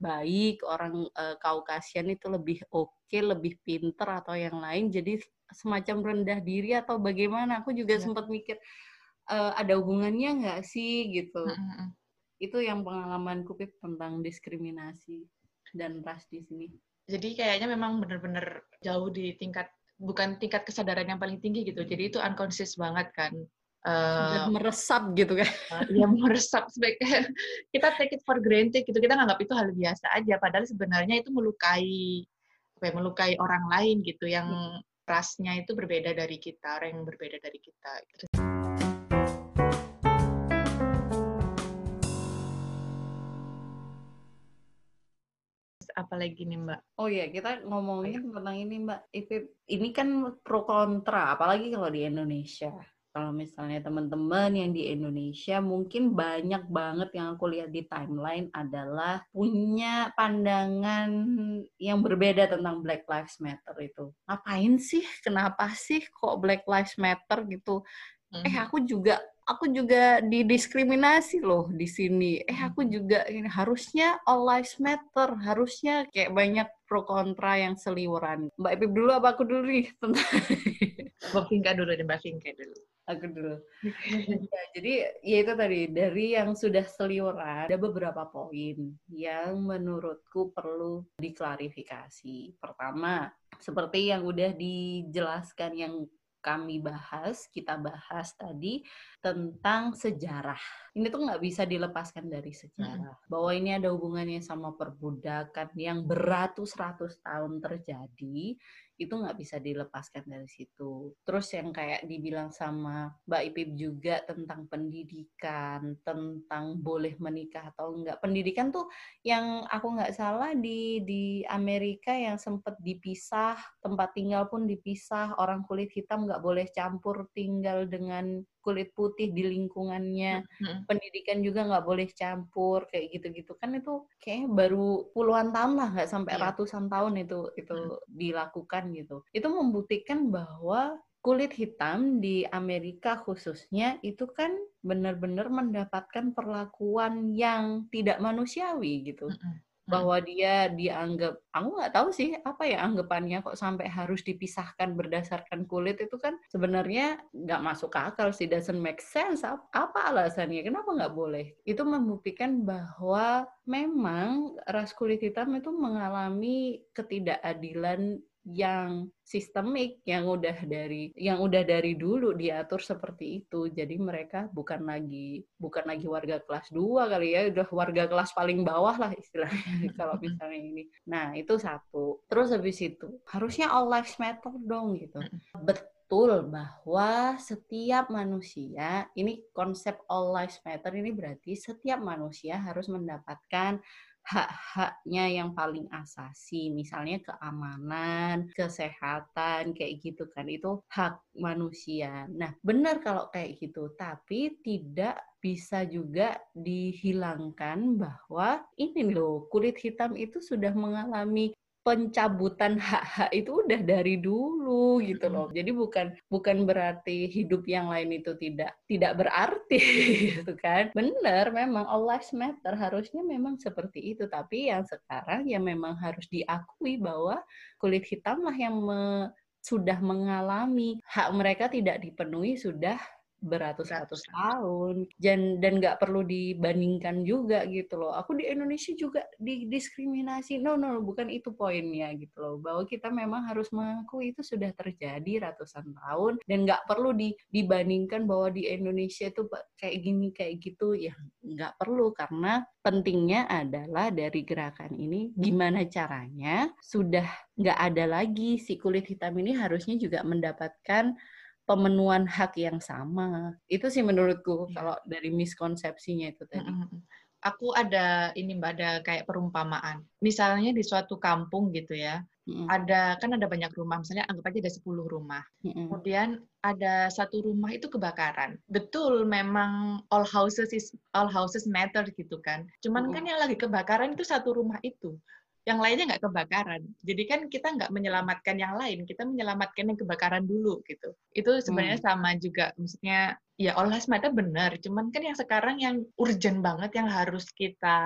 baik, orang uh, Kaukasian itu lebih oke, okay, lebih pinter atau yang lain. Jadi semacam rendah diri atau bagaimana? Aku juga ya. sempat mikir uh, ada hubungannya nggak sih gitu. -hmm. Itu yang pengalaman kupip tentang diskriminasi dan ras di sini. Jadi kayaknya memang benar-benar jauh di tingkat bukan tingkat kesadaran yang paling tinggi gitu. Jadi itu unconscious banget kan sudah uh, meresap gitu kan ya meresap sebagai kita take it for granted gitu kita nganggap itu hal biasa aja padahal sebenarnya itu melukai apa ya, melukai orang lain gitu yang hmm. rasnya itu berbeda dari kita orang yang berbeda dari kita gitu. apalagi nih Mbak? Oh iya, kita ngomongin tentang ini Mbak. Ini kan pro kontra, apalagi kalau di Indonesia kalau misalnya teman-teman yang di Indonesia mungkin banyak banget yang aku lihat di timeline adalah punya pandangan yang berbeda tentang Black Lives Matter itu. Ngapain sih? Kenapa sih kok Black Lives Matter gitu? eh hmm. aku juga aku juga didiskriminasi loh di sini. Eh aku hmm. juga ini harusnya all lives matter, harusnya kayak banyak pro kontra yang seliweran. Mbak Ipip dulu apa aku dulu nih tentang Mbak Vinka dulu deh, Mbak Vinka dulu. Aku dulu. ya, jadi ya itu tadi dari yang sudah seliweran ada beberapa poin yang menurutku perlu diklarifikasi. Pertama, seperti yang udah dijelaskan yang kami bahas, kita bahas tadi tentang sejarah. Ini tuh nggak bisa dilepaskan dari sejarah. Bahwa ini ada hubungannya sama perbudakan yang beratus-ratus tahun terjadi itu nggak bisa dilepaskan dari situ. Terus yang kayak dibilang sama Mbak Ipip juga tentang pendidikan, tentang boleh menikah atau enggak. Pendidikan tuh yang aku nggak salah di di Amerika yang sempat dipisah, tempat tinggal pun dipisah, orang kulit hitam nggak boleh campur tinggal dengan kulit putih di lingkungannya, hmm. pendidikan juga nggak boleh campur kayak gitu-gitu kan itu kayak baru puluhan tahun lah nggak sampai yeah. ratusan tahun itu itu hmm. dilakukan gitu. Itu membuktikan bahwa kulit hitam di Amerika khususnya itu kan benar-benar mendapatkan perlakuan yang tidak manusiawi gitu. Hmm bahwa dia dianggap aku nggak tahu sih apa ya anggapannya kok sampai harus dipisahkan berdasarkan kulit itu kan sebenarnya nggak masuk akal sih doesn't make sense. Apa alasannya? Kenapa nggak boleh? Itu membuktikan bahwa memang ras kulit hitam itu mengalami ketidakadilan yang sistemik yang udah dari yang udah dari dulu diatur seperti itu. Jadi mereka bukan lagi bukan lagi warga kelas 2 kali ya, udah warga kelas paling bawah lah istilahnya kalau misalnya ini. Nah, itu satu. Terus habis itu harusnya all lives matter dong gitu. Betul bahwa setiap manusia, ini konsep all lives matter ini berarti setiap manusia harus mendapatkan hak-haknya yang paling asasi, misalnya keamanan, kesehatan, kayak gitu kan, itu hak manusia. Nah, benar kalau kayak gitu, tapi tidak bisa juga dihilangkan bahwa ini loh, kulit hitam itu sudah mengalami pencabutan hak-hak itu udah dari dulu gitu loh. Jadi bukan bukan berarti hidup yang lain itu tidak tidak berarti gitu kan. Benar memang all lives matter harusnya memang seperti itu, tapi yang sekarang ya memang harus diakui bahwa kulit hitam lah yang me, sudah mengalami hak mereka tidak dipenuhi sudah beratus-ratus tahun dan dan nggak perlu dibandingkan juga gitu loh. Aku di Indonesia juga didiskriminasi. No no bukan itu poinnya gitu loh. Bahwa kita memang harus mengakui itu sudah terjadi ratusan tahun dan nggak perlu di, dibandingkan bahwa di Indonesia itu kayak gini kayak gitu. Ya nggak perlu karena pentingnya adalah dari gerakan ini gimana caranya sudah nggak ada lagi si kulit hitam ini harusnya juga mendapatkan pemenuhan hak yang sama. Itu sih menurutku ya. kalau dari miskonsepsinya itu tadi. Aku ada ini Mbak ada kayak perumpamaan. Misalnya di suatu kampung gitu ya. Mm. Ada kan ada banyak rumah, misalnya anggap aja ada 10 rumah. Mm. Kemudian ada satu rumah itu kebakaran. Betul memang all houses is all houses matter gitu kan. Cuman mm. kan yang lagi kebakaran itu satu rumah itu yang lainnya nggak kebakaran. Jadi kan kita nggak menyelamatkan yang lain, kita menyelamatkan yang kebakaran dulu gitu. Itu sebenarnya hmm. sama juga, maksudnya ya olah semata benar, cuman kan yang sekarang yang urgent banget yang harus kita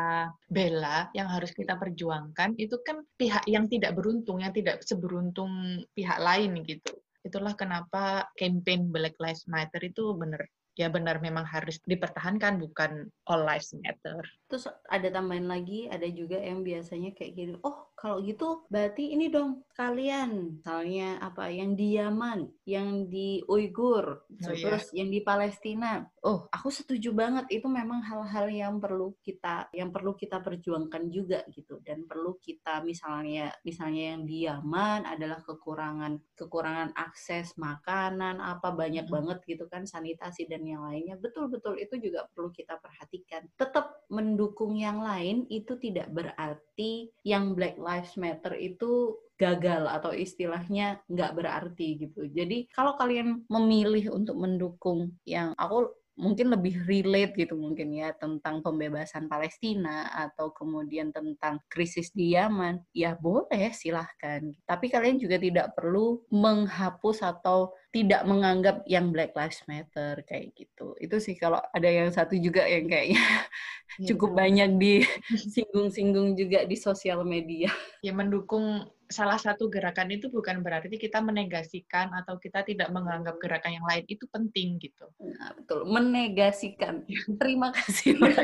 bela, yang harus kita perjuangkan itu kan pihak yang tidak beruntung, yang tidak seberuntung pihak lain gitu. Itulah kenapa campaign Black Lives Matter itu benar ya benar memang harus dipertahankan bukan all lives matter. Terus ada tambahan lagi, ada juga yang biasanya kayak gini, oh kalau gitu berarti ini dong kalian, misalnya apa yang di Yaman, yang di Uighur, oh, iya. terus yeah. yang di Palestina. Oh, aku setuju banget itu memang hal-hal yang perlu kita yang perlu kita perjuangkan juga gitu dan perlu kita misalnya misalnya yang di Yaman adalah kekurangan kekurangan akses makanan apa banyak hmm. banget gitu kan sanitasi dan yang lainnya betul-betul itu juga perlu kita perhatikan. Tetap mendukung yang lain itu tidak berarti yang Black Lives Matter itu gagal atau istilahnya nggak berarti gitu. Jadi kalau kalian memilih untuk mendukung yang aku mungkin lebih relate gitu mungkin ya tentang pembebasan Palestina atau kemudian tentang krisis di Yaman, ya boleh silahkan. Tapi kalian juga tidak perlu menghapus atau tidak menganggap yang Black Lives Matter kayak gitu. Itu sih kalau ada yang satu juga yang kayaknya ya, cukup betul. banyak disinggung-singgung juga di sosial media. Ya mendukung salah satu gerakan itu bukan berarti kita menegasikan atau kita tidak menganggap gerakan yang lain itu penting gitu. Nah, betul, menegasikan. Terima kasih Mbak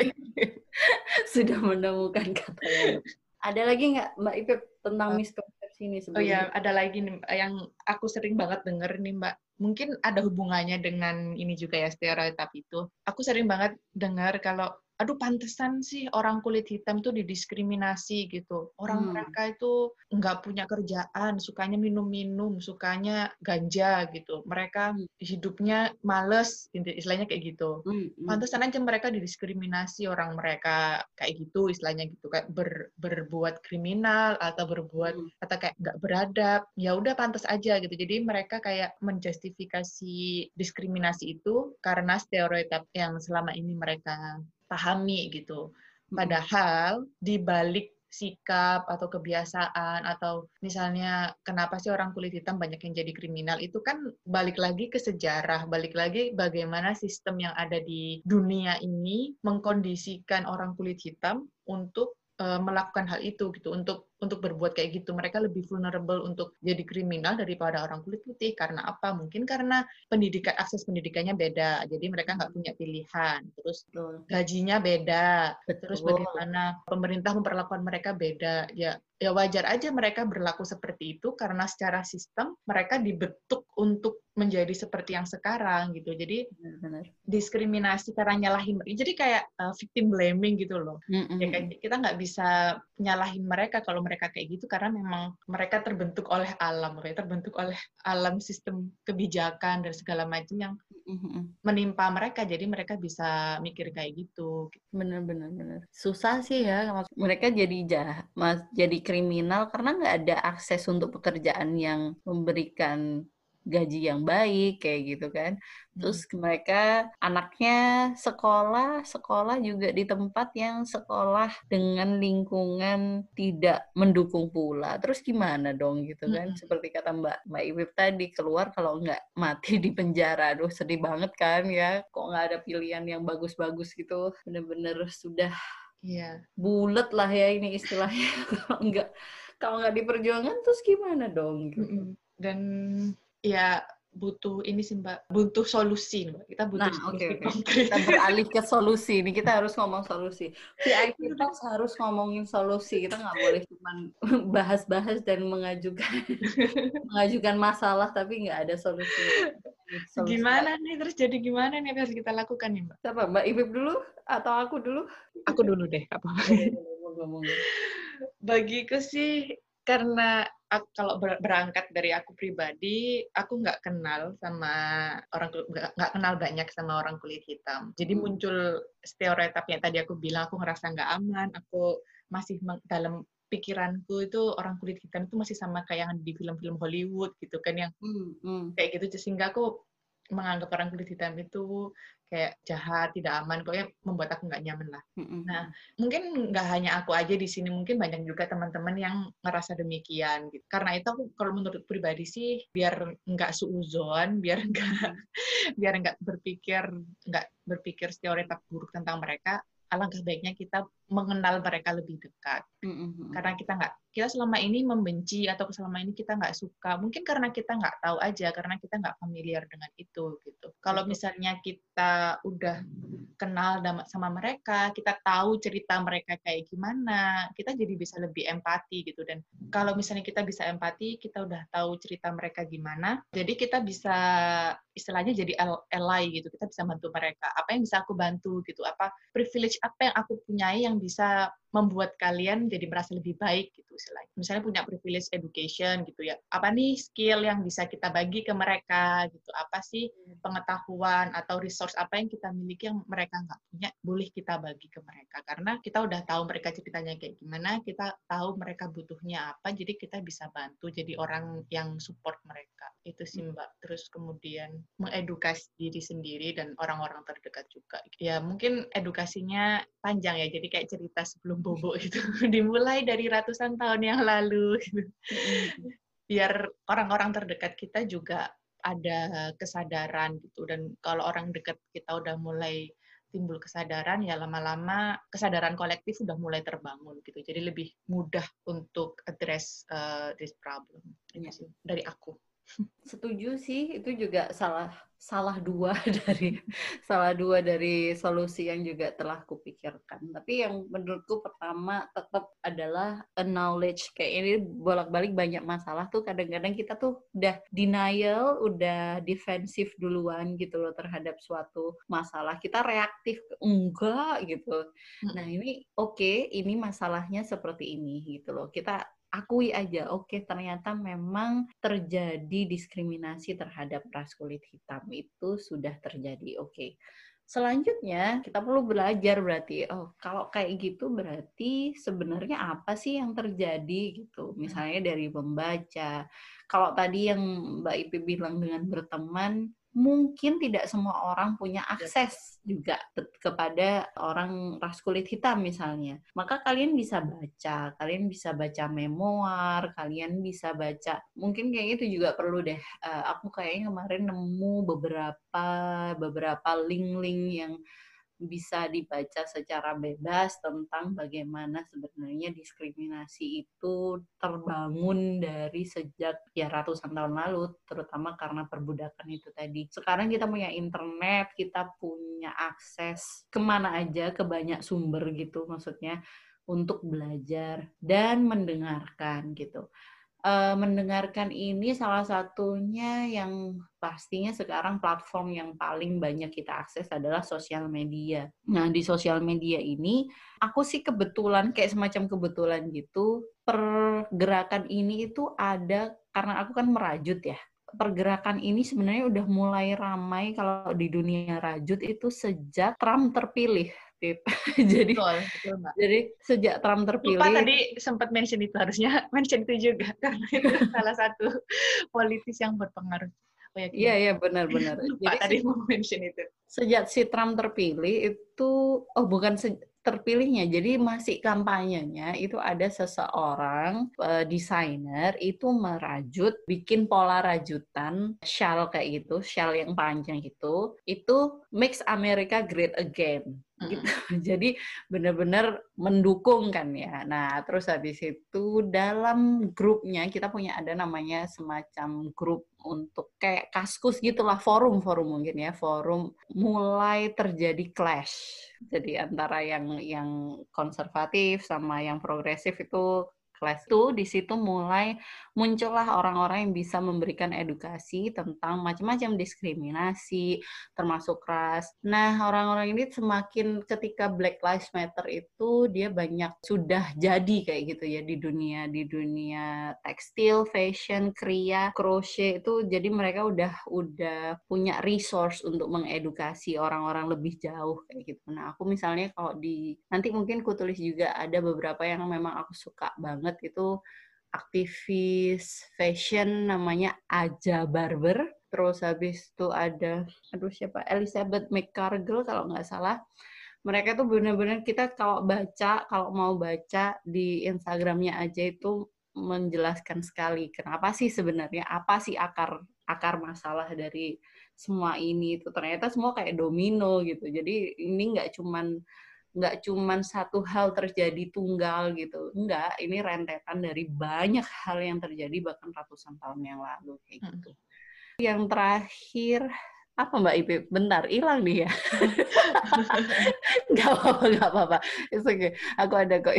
sudah menemukan kata yang. Ada lagi nggak Mbak Ipip tentang uh, miskonsepsi ini sebenarnya? Oh ya, ada lagi nih yang aku sering banget denger nih Mbak. Mungkin ada hubungannya dengan ini juga ya stereotip itu. Aku sering banget dengar kalau aduh pantesan sih orang kulit hitam tuh didiskriminasi gitu. Orang hmm. mereka itu nggak punya kerjaan, sukanya minum-minum, sukanya ganja gitu. Mereka hmm. hidupnya males, istilahnya kayak gitu. Hmm. Hmm. Pantesan aja mereka didiskriminasi orang mereka kayak gitu, istilahnya gitu kayak ber, berbuat kriminal atau berbuat hmm. atau kayak nggak beradab. Ya udah pantas aja gitu. Jadi mereka kayak menjustifikasi diskriminasi itu karena stereotip yang selama ini mereka pahami gitu. Padahal di balik sikap atau kebiasaan atau misalnya kenapa sih orang kulit hitam banyak yang jadi kriminal itu kan balik lagi ke sejarah, balik lagi bagaimana sistem yang ada di dunia ini mengkondisikan orang kulit hitam untuk uh, melakukan hal itu gitu untuk untuk berbuat kayak gitu. Mereka lebih vulnerable untuk jadi kriminal daripada orang kulit putih. Karena apa? Mungkin karena pendidikan akses pendidikannya beda. Jadi mereka nggak punya pilihan. Terus gajinya beda. Terus bagaimana pemerintah memperlakukan mereka beda. Ya ya wajar aja mereka berlaku seperti itu karena secara sistem mereka dibentuk untuk menjadi seperti yang sekarang gitu. Jadi Benar. diskriminasi karena nyalahin jadi kayak uh, victim blaming gitu loh. Mm -hmm. Ya kan kita nggak bisa nyalahin mereka kalau mereka mereka kayak gitu karena memang mereka terbentuk oleh alam, mereka terbentuk oleh alam sistem kebijakan dan segala macam yang menimpa mereka, jadi mereka bisa mikir kayak gitu. Bener-bener, bener. Susah sih ya, mereka jadi jahat, jadi kriminal karena nggak ada akses untuk pekerjaan yang memberikan gaji yang baik kayak gitu kan. Terus hmm. mereka anaknya sekolah, sekolah juga di tempat yang sekolah dengan lingkungan tidak mendukung pula. Terus gimana dong gitu kan? Hmm. Seperti kata Mbak Mbak Iwip tadi keluar kalau nggak mati di penjara. Aduh sedih banget kan ya. Kok nggak ada pilihan yang bagus-bagus gitu. Bener-bener sudah Iya. Bulet lah ya ini istilahnya. kalau nggak kalau nggak diperjuangkan terus gimana dong? Gitu. Dan ya butuh ini sih mbak. Butuh solusi mbak. Kita butuh nah, solusi okay, okay. kita beralih ke solusi ini. Kita harus ngomong solusi. VIP Talks harus ngomongin solusi. Kita nggak boleh cuma bahas-bahas dan mengajukan mengajukan masalah tapi nggak ada solusi. solusi gimana nih? Terus jadi gimana nih? Harus kita lakukan nih mbak? Siapa? Mbak Ibib dulu? Atau aku dulu? Aku dulu deh. Apa bagiku sih karena aku, kalau berangkat dari aku pribadi, aku nggak kenal sama orang nggak kenal banyak sama orang kulit hitam. Jadi hmm. muncul stereotip yang tadi aku bilang aku ngerasa nggak aman, aku masih dalam pikiranku itu orang kulit hitam itu masih sama kayak yang di film-film Hollywood gitu kan yang hmm, hmm. kayak gitu sehingga aku menganggap orang kulit hitam itu kayak jahat, tidak aman, pokoknya membuat aku nggak nyaman lah. Mm-hmm. Nah, mungkin nggak hanya aku aja di sini, mungkin banyak juga teman-teman yang ngerasa demikian. Gitu. Karena itu aku kalau menurut pribadi sih, biar nggak suuzon, biar nggak biar nggak berpikir nggak berpikir stereotip buruk tentang mereka, alangkah baiknya kita mengenal mereka lebih dekat. Mm-hmm. Karena kita nggak, kita selama ini membenci atau selama ini kita nggak suka, mungkin karena kita nggak tahu aja, karena kita nggak familiar dengan itu gitu. Kalau misalnya kita udah kenal sama mereka, kita tahu cerita mereka kayak gimana, kita jadi bisa lebih empati gitu. Dan kalau misalnya kita bisa empati, kita udah tahu cerita mereka gimana, jadi kita bisa istilahnya jadi ally gitu, kita bisa bantu mereka. Apa yang bisa aku bantu gitu? Apa privilege apa yang aku punyai yang bisa membuat kalian jadi merasa lebih baik gitu selain misalnya punya privilege education gitu ya. Apa nih skill yang bisa kita bagi ke mereka gitu? Apa sih pengetahuan atau resource apa yang kita miliki yang mereka nggak punya boleh kita bagi ke mereka? Karena kita udah tahu mereka ceritanya kayak gimana kita tahu mereka butuhnya apa jadi kita bisa bantu jadi orang yang support mereka. Itu sih mbak. Terus kemudian mengedukasi diri sendiri dan orang-orang terdekat juga. Ya mungkin edukasinya panjang ya. Jadi kayak cerita sebelum bobo itu dimulai dari ratusan tahun yang lalu gitu. biar orang-orang terdekat kita juga ada kesadaran gitu. Dan kalau orang dekat kita udah mulai timbul kesadaran ya lama-lama kesadaran kolektif udah mulai terbangun gitu. Jadi lebih mudah untuk address uh, this problem. Ya. dari aku Setuju sih, itu juga salah salah dua dari salah dua dari solusi yang juga telah kupikirkan. Tapi yang menurutku pertama tetap adalah acknowledge kayak ini bolak-balik banyak masalah tuh kadang-kadang kita tuh udah denial, udah defensif duluan gitu loh terhadap suatu masalah. Kita reaktif enggak gitu. Nah, ini oke, okay, ini masalahnya seperti ini gitu loh. Kita akui aja, oke okay, ternyata memang terjadi diskriminasi terhadap ras kulit hitam itu sudah terjadi, oke. Okay. Selanjutnya kita perlu belajar berarti, oh kalau kayak gitu berarti sebenarnya apa sih yang terjadi gitu. Misalnya dari membaca. Kalau tadi yang Mbak Ipi bilang dengan berteman, mungkin tidak semua orang punya iya. akses juga kepada orang ras kulit hitam misalnya. Maka kalian bisa baca, kalian bisa baca memoir, kalian bisa baca. Mungkin kayaknya itu juga perlu deh. Uh, aku kayaknya kemarin nemu beberapa beberapa link-link yang bisa dibaca secara bebas tentang bagaimana sebenarnya diskriminasi itu terbangun dari sejak ya ratusan tahun lalu, terutama karena perbudakan itu tadi. Sekarang kita punya internet, kita punya akses ke mana aja, ke banyak sumber gitu maksudnya untuk belajar dan mendengarkan gitu uh, mendengarkan ini salah satunya yang pastinya sekarang platform yang paling banyak kita akses adalah sosial media. Nah, di sosial media ini aku sih kebetulan kayak semacam kebetulan gitu pergerakan ini itu ada karena aku kan merajut ya pergerakan ini sebenarnya udah mulai ramai kalau di dunia rajut itu sejak Trump terpilih jadi betul, betul, Mbak. jadi sejak Trump terpilih Lupa tadi sempat mention itu harusnya mention itu juga karena itu salah satu politis yang berpengaruh oh, ya, Iya, iya benar-benar. Jadi tadi mau mention itu. Sejak si Trump terpilih itu oh bukan se, terpilihnya. Jadi masih kampanyenya itu ada seseorang uh, desainer itu merajut, bikin pola rajutan shawl kayak gitu, shawl yang panjang gitu. Itu makes America great again gitu. Jadi benar-benar mendukung kan ya. Nah, terus habis itu dalam grupnya kita punya ada namanya semacam grup untuk kayak kaskus gitulah forum-forum mungkin ya, forum mulai terjadi clash. Jadi antara yang yang konservatif sama yang progresif itu kelas itu di situ mulai muncullah orang-orang yang bisa memberikan edukasi tentang macam-macam diskriminasi termasuk ras. Nah, orang-orang ini semakin ketika Black Lives Matter itu dia banyak sudah jadi kayak gitu ya di dunia di dunia tekstil, fashion, kriya, crochet itu jadi mereka udah udah punya resource untuk mengedukasi orang-orang lebih jauh kayak gitu. Nah, aku misalnya kalau di nanti mungkin ku tulis juga ada beberapa yang memang aku suka banget banget itu aktivis fashion namanya Aja Barber. Terus habis itu ada, aduh siapa, Elizabeth McCargill kalau nggak salah. Mereka tuh benar-benar kita kalau baca, kalau mau baca di Instagramnya aja itu menjelaskan sekali kenapa sih sebenarnya apa sih akar akar masalah dari semua ini itu ternyata semua kayak domino gitu jadi ini nggak cuman nggak cuman satu hal terjadi tunggal gitu. Enggak, ini rentetan dari banyak hal yang terjadi bahkan ratusan tahun yang lalu kayak hmm. gitu. Yang terakhir apa Mbak Ipip? Bentar, hilang nih ya. gak apa-apa, gak apa-apa. It's okay. Aku ada kok.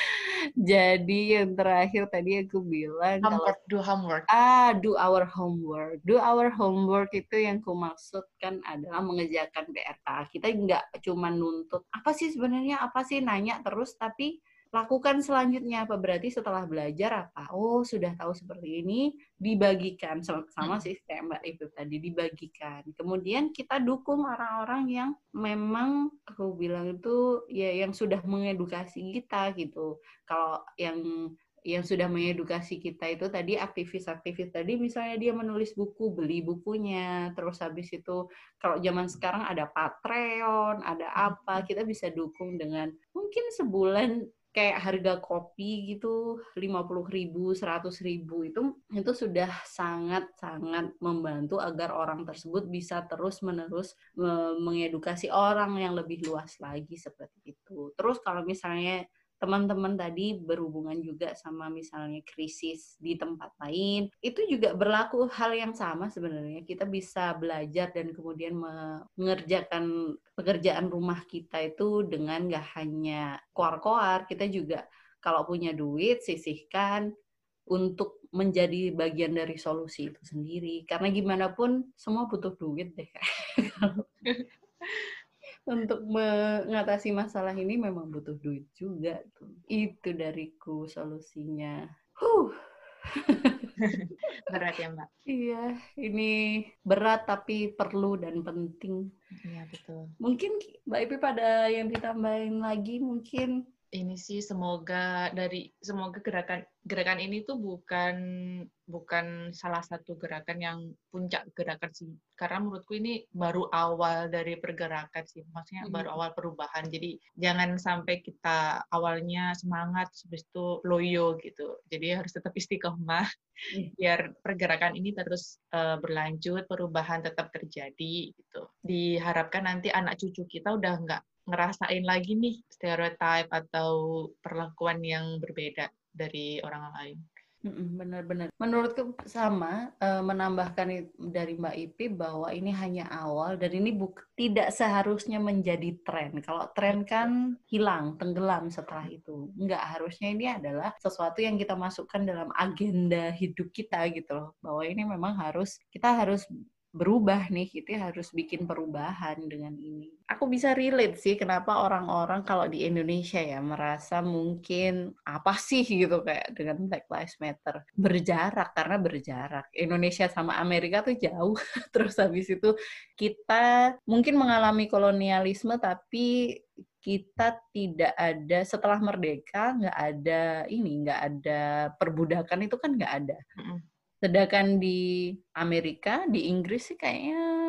Jadi yang terakhir tadi aku bilang homework, kalau, do homework. Ah, do our homework. Do our homework itu yang ku maksudkan adalah mengerjakan PRK. Kita nggak cuma nuntut apa sih sebenarnya apa sih nanya terus tapi lakukan selanjutnya. Apa berarti setelah belajar apa? Oh sudah tahu seperti ini dibagikan. Sama, sama sih kayak mbak itu tadi dibagikan. Kemudian kita dukung orang-orang yang memang aku bilang itu ya yang sudah mengedukasi kita gitu. Kalau yang yang sudah mengedukasi kita itu tadi aktivis-aktivis tadi misalnya dia menulis buku beli bukunya. Terus habis itu kalau zaman sekarang ada Patreon ada apa kita bisa dukung dengan mungkin sebulan kayak harga kopi gitu 50 ribu, 100 ribu itu itu sudah sangat-sangat membantu agar orang tersebut bisa terus-menerus mengedukasi orang yang lebih luas lagi seperti itu. Terus kalau misalnya teman-teman tadi berhubungan juga sama misalnya krisis di tempat lain, itu juga berlaku hal yang sama sebenarnya. Kita bisa belajar dan kemudian mengerjakan pekerjaan rumah kita itu dengan gak hanya koar-koar, kita juga kalau punya duit sisihkan untuk menjadi bagian dari solusi itu sendiri. Karena gimana pun semua butuh duit deh. untuk mengatasi masalah ini memang butuh duit juga tuh. Itu dariku solusinya. Huh. berat ya mbak? Iya, ini berat tapi perlu dan penting. Iya betul. Mungkin mbak Ipi pada yang ditambahin lagi mungkin ini sih semoga dari semoga gerakan gerakan ini tuh bukan bukan salah satu gerakan yang puncak gerakan sih. Karena menurutku ini baru awal dari pergerakan sih. Maksudnya hmm. baru awal perubahan. Jadi jangan sampai kita awalnya semangat habis itu loyo gitu. Jadi harus tetap istiqomah hmm. biar pergerakan ini terus uh, berlanjut perubahan tetap terjadi gitu. Diharapkan nanti anak cucu kita udah nggak ngerasain lagi nih stereotip atau perlakuan yang berbeda dari orang lain. Benar-benar. Menurutku sama uh, menambahkan dari Mbak Ipi bahwa ini hanya awal dan ini buk tidak seharusnya menjadi tren. Kalau tren kan hilang, tenggelam setelah itu. Enggak, harusnya ini adalah sesuatu yang kita masukkan dalam agenda hidup kita gitu loh. Bahwa ini memang harus kita harus berubah nih, kita harus bikin perubahan dengan ini. Aku bisa relate sih kenapa orang-orang kalau di Indonesia ya merasa mungkin apa sih gitu kayak dengan Black Lives Matter berjarak karena berjarak. Indonesia sama Amerika tuh jauh. Terus habis itu kita mungkin mengalami kolonialisme tapi kita tidak ada setelah merdeka nggak ada ini nggak ada perbudakan itu kan nggak ada. Sedangkan di Amerika, di Inggris sih kayaknya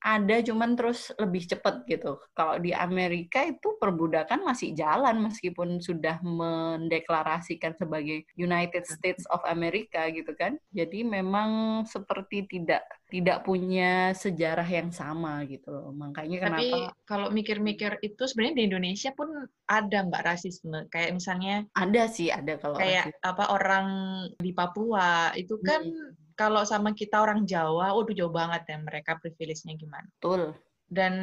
ada cuman terus lebih cepat gitu. Kalau di Amerika itu perbudakan masih jalan meskipun sudah mendeklarasikan sebagai United States of America gitu kan. Jadi memang seperti tidak tidak punya sejarah yang sama gitu loh. Makanya kenapa Tapi kalau mikir-mikir itu sebenarnya di Indonesia pun ada Mbak rasisme. Kayak misalnya ada sih, ada kalau kayak rasisme. apa orang di Papua itu kan hmm kalau sama kita orang Jawa, udah jauh banget ya mereka privilege-nya gimana. Betul. Dan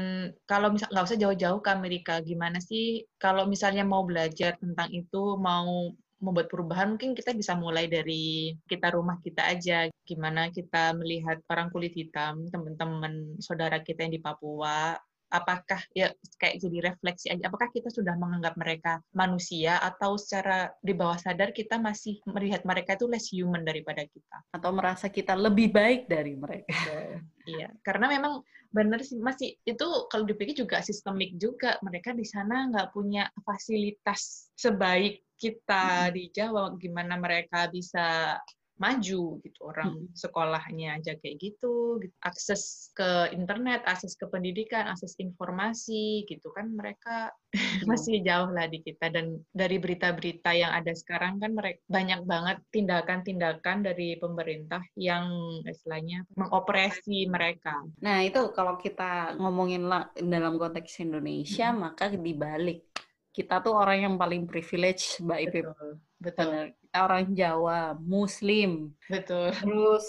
kalau misal nggak usah jauh-jauh ke Amerika, gimana sih kalau misalnya mau belajar tentang itu, mau membuat perubahan, mungkin kita bisa mulai dari kita rumah kita aja. Gimana kita melihat orang kulit hitam, teman-teman saudara kita yang di Papua, apakah ya kayak jadi refleksi aja apakah kita sudah menganggap mereka manusia atau secara di bawah sadar kita masih melihat mereka itu less human daripada kita? Atau merasa kita lebih baik dari mereka. Iya karena memang benar sih masih itu kalau dipikir juga sistemik juga mereka di sana nggak punya fasilitas sebaik kita di Jawa. Gimana mereka bisa maju gitu orang hmm. sekolahnya aja kayak gitu, gitu akses ke internet akses ke pendidikan akses informasi gitu kan mereka hmm. masih jauh lah di kita dan dari berita-berita yang ada sekarang kan mereka banyak banget tindakan-tindakan dari pemerintah yang istilahnya mengoperasi mereka. Nah itu kalau kita ngomongin lah dalam konteks Indonesia hmm. maka dibalik kita tuh orang yang paling privilege Mbak Ipip. Betul. Betul. Kita orang Jawa, Muslim. Betul. Terus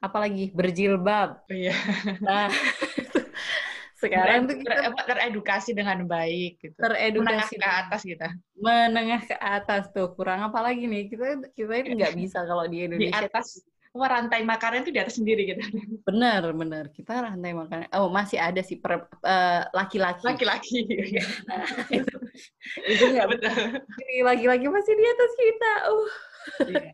apalagi berjilbab. Oh, iya. Nah, sekarang tuh kita Ter- teredukasi dengan baik gitu. Menengah teredukasi ke atas kita. menengah ke atas tuh kurang apa lagi nih kita kita itu nggak bisa kalau di Di Indonesia atas wah, rantai makanan itu di atas sendiri gitu. benar benar kita rantai makanan oh masih ada sih per- eh, laki-laki Laki-laki. Nah, itu itu nggak Betul. laki-laki masih di atas kita uh Iya.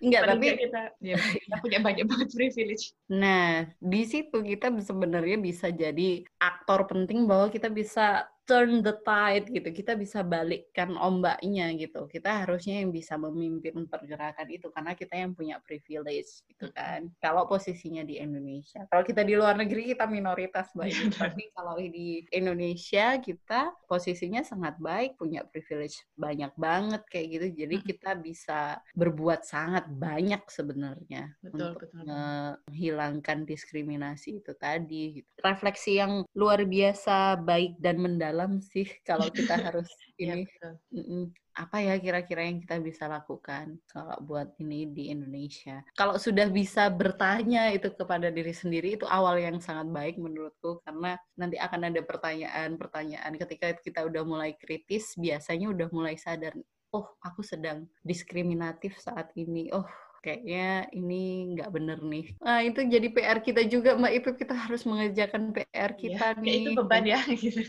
nggak Paling tapi kita, ya, kita punya banyak banget privilege. Nah, di situ kita sebenarnya bisa jadi aktor penting bahwa kita bisa turn the tide gitu. Kita bisa balikkan ombaknya gitu. Kita harusnya yang bisa memimpin pergerakan itu karena kita yang punya privilege gitu kan. Kalau posisinya di Indonesia. Kalau kita di luar negeri kita minoritas baik. Tapi kalau di Indonesia kita posisinya sangat baik, punya privilege banyak banget kayak gitu. Jadi Mm. kita bisa berbuat sangat banyak sebenarnya Betul, untuk betul. menghilangkan diskriminasi itu tadi. gitu. Refleksi yang luar biasa baik dan mendalam sih kalau kita harus Iya, ini betul. mm-mm. apa ya kira-kira yang kita bisa lakukan kalau buat ini di Indonesia. Kalau sudah bisa bertanya itu kepada diri sendiri itu awal yang sangat baik menurutku karena nanti akan ada pertanyaan-pertanyaan ketika kita udah mulai kritis biasanya udah mulai sadar oh aku sedang diskriminatif saat ini. Oh kayaknya ini nggak bener nih. Nah, itu jadi PR kita juga, Mbak Ipip. Kita harus mengerjakan PR kita Iya, nih. ya itu beban ya. gitu.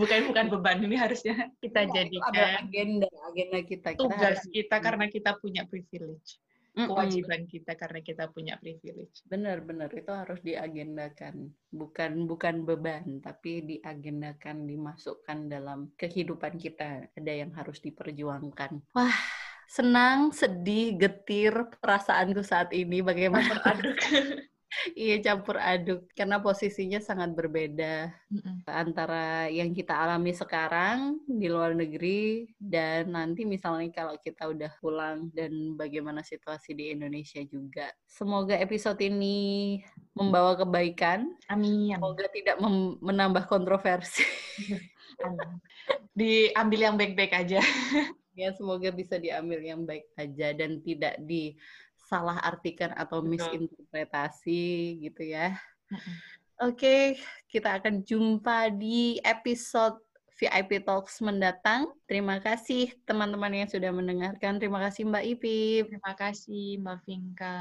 bukan bukan beban ini harusnya kita itu jadikan adalah agenda, agenda kita. Kita tugas harus- kita karena kita punya privilege. Kewajiban kita karena kita punya privilege. Benar-benar itu harus diagendakan, bukan bukan beban, tapi diagendakan, dimasukkan dalam kehidupan kita. Ada yang harus diperjuangkan. Wah, senang, sedih, getir perasaanku saat ini. Bagaimana? iya campur aduk karena posisinya sangat berbeda Mm-mm. antara yang kita alami sekarang di luar negeri dan nanti misalnya kalau kita udah pulang dan bagaimana situasi di Indonesia juga. Semoga episode ini membawa kebaikan, Amin. semoga tidak mem- menambah kontroversi. Amin. Diambil yang baik-baik aja. ya semoga bisa diambil yang baik aja dan tidak disalah artikan atau Betul. misinterpretasi gitu ya. Oke, kita akan jumpa di episode VIP Talks mendatang. Terima kasih teman-teman yang sudah mendengarkan. Terima kasih Mbak Ipip. Terima kasih Mbak Vinka.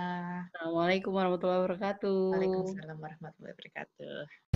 Assalamualaikum warahmatullahi wabarakatuh. Waalaikumsalam warahmatullahi wabarakatuh.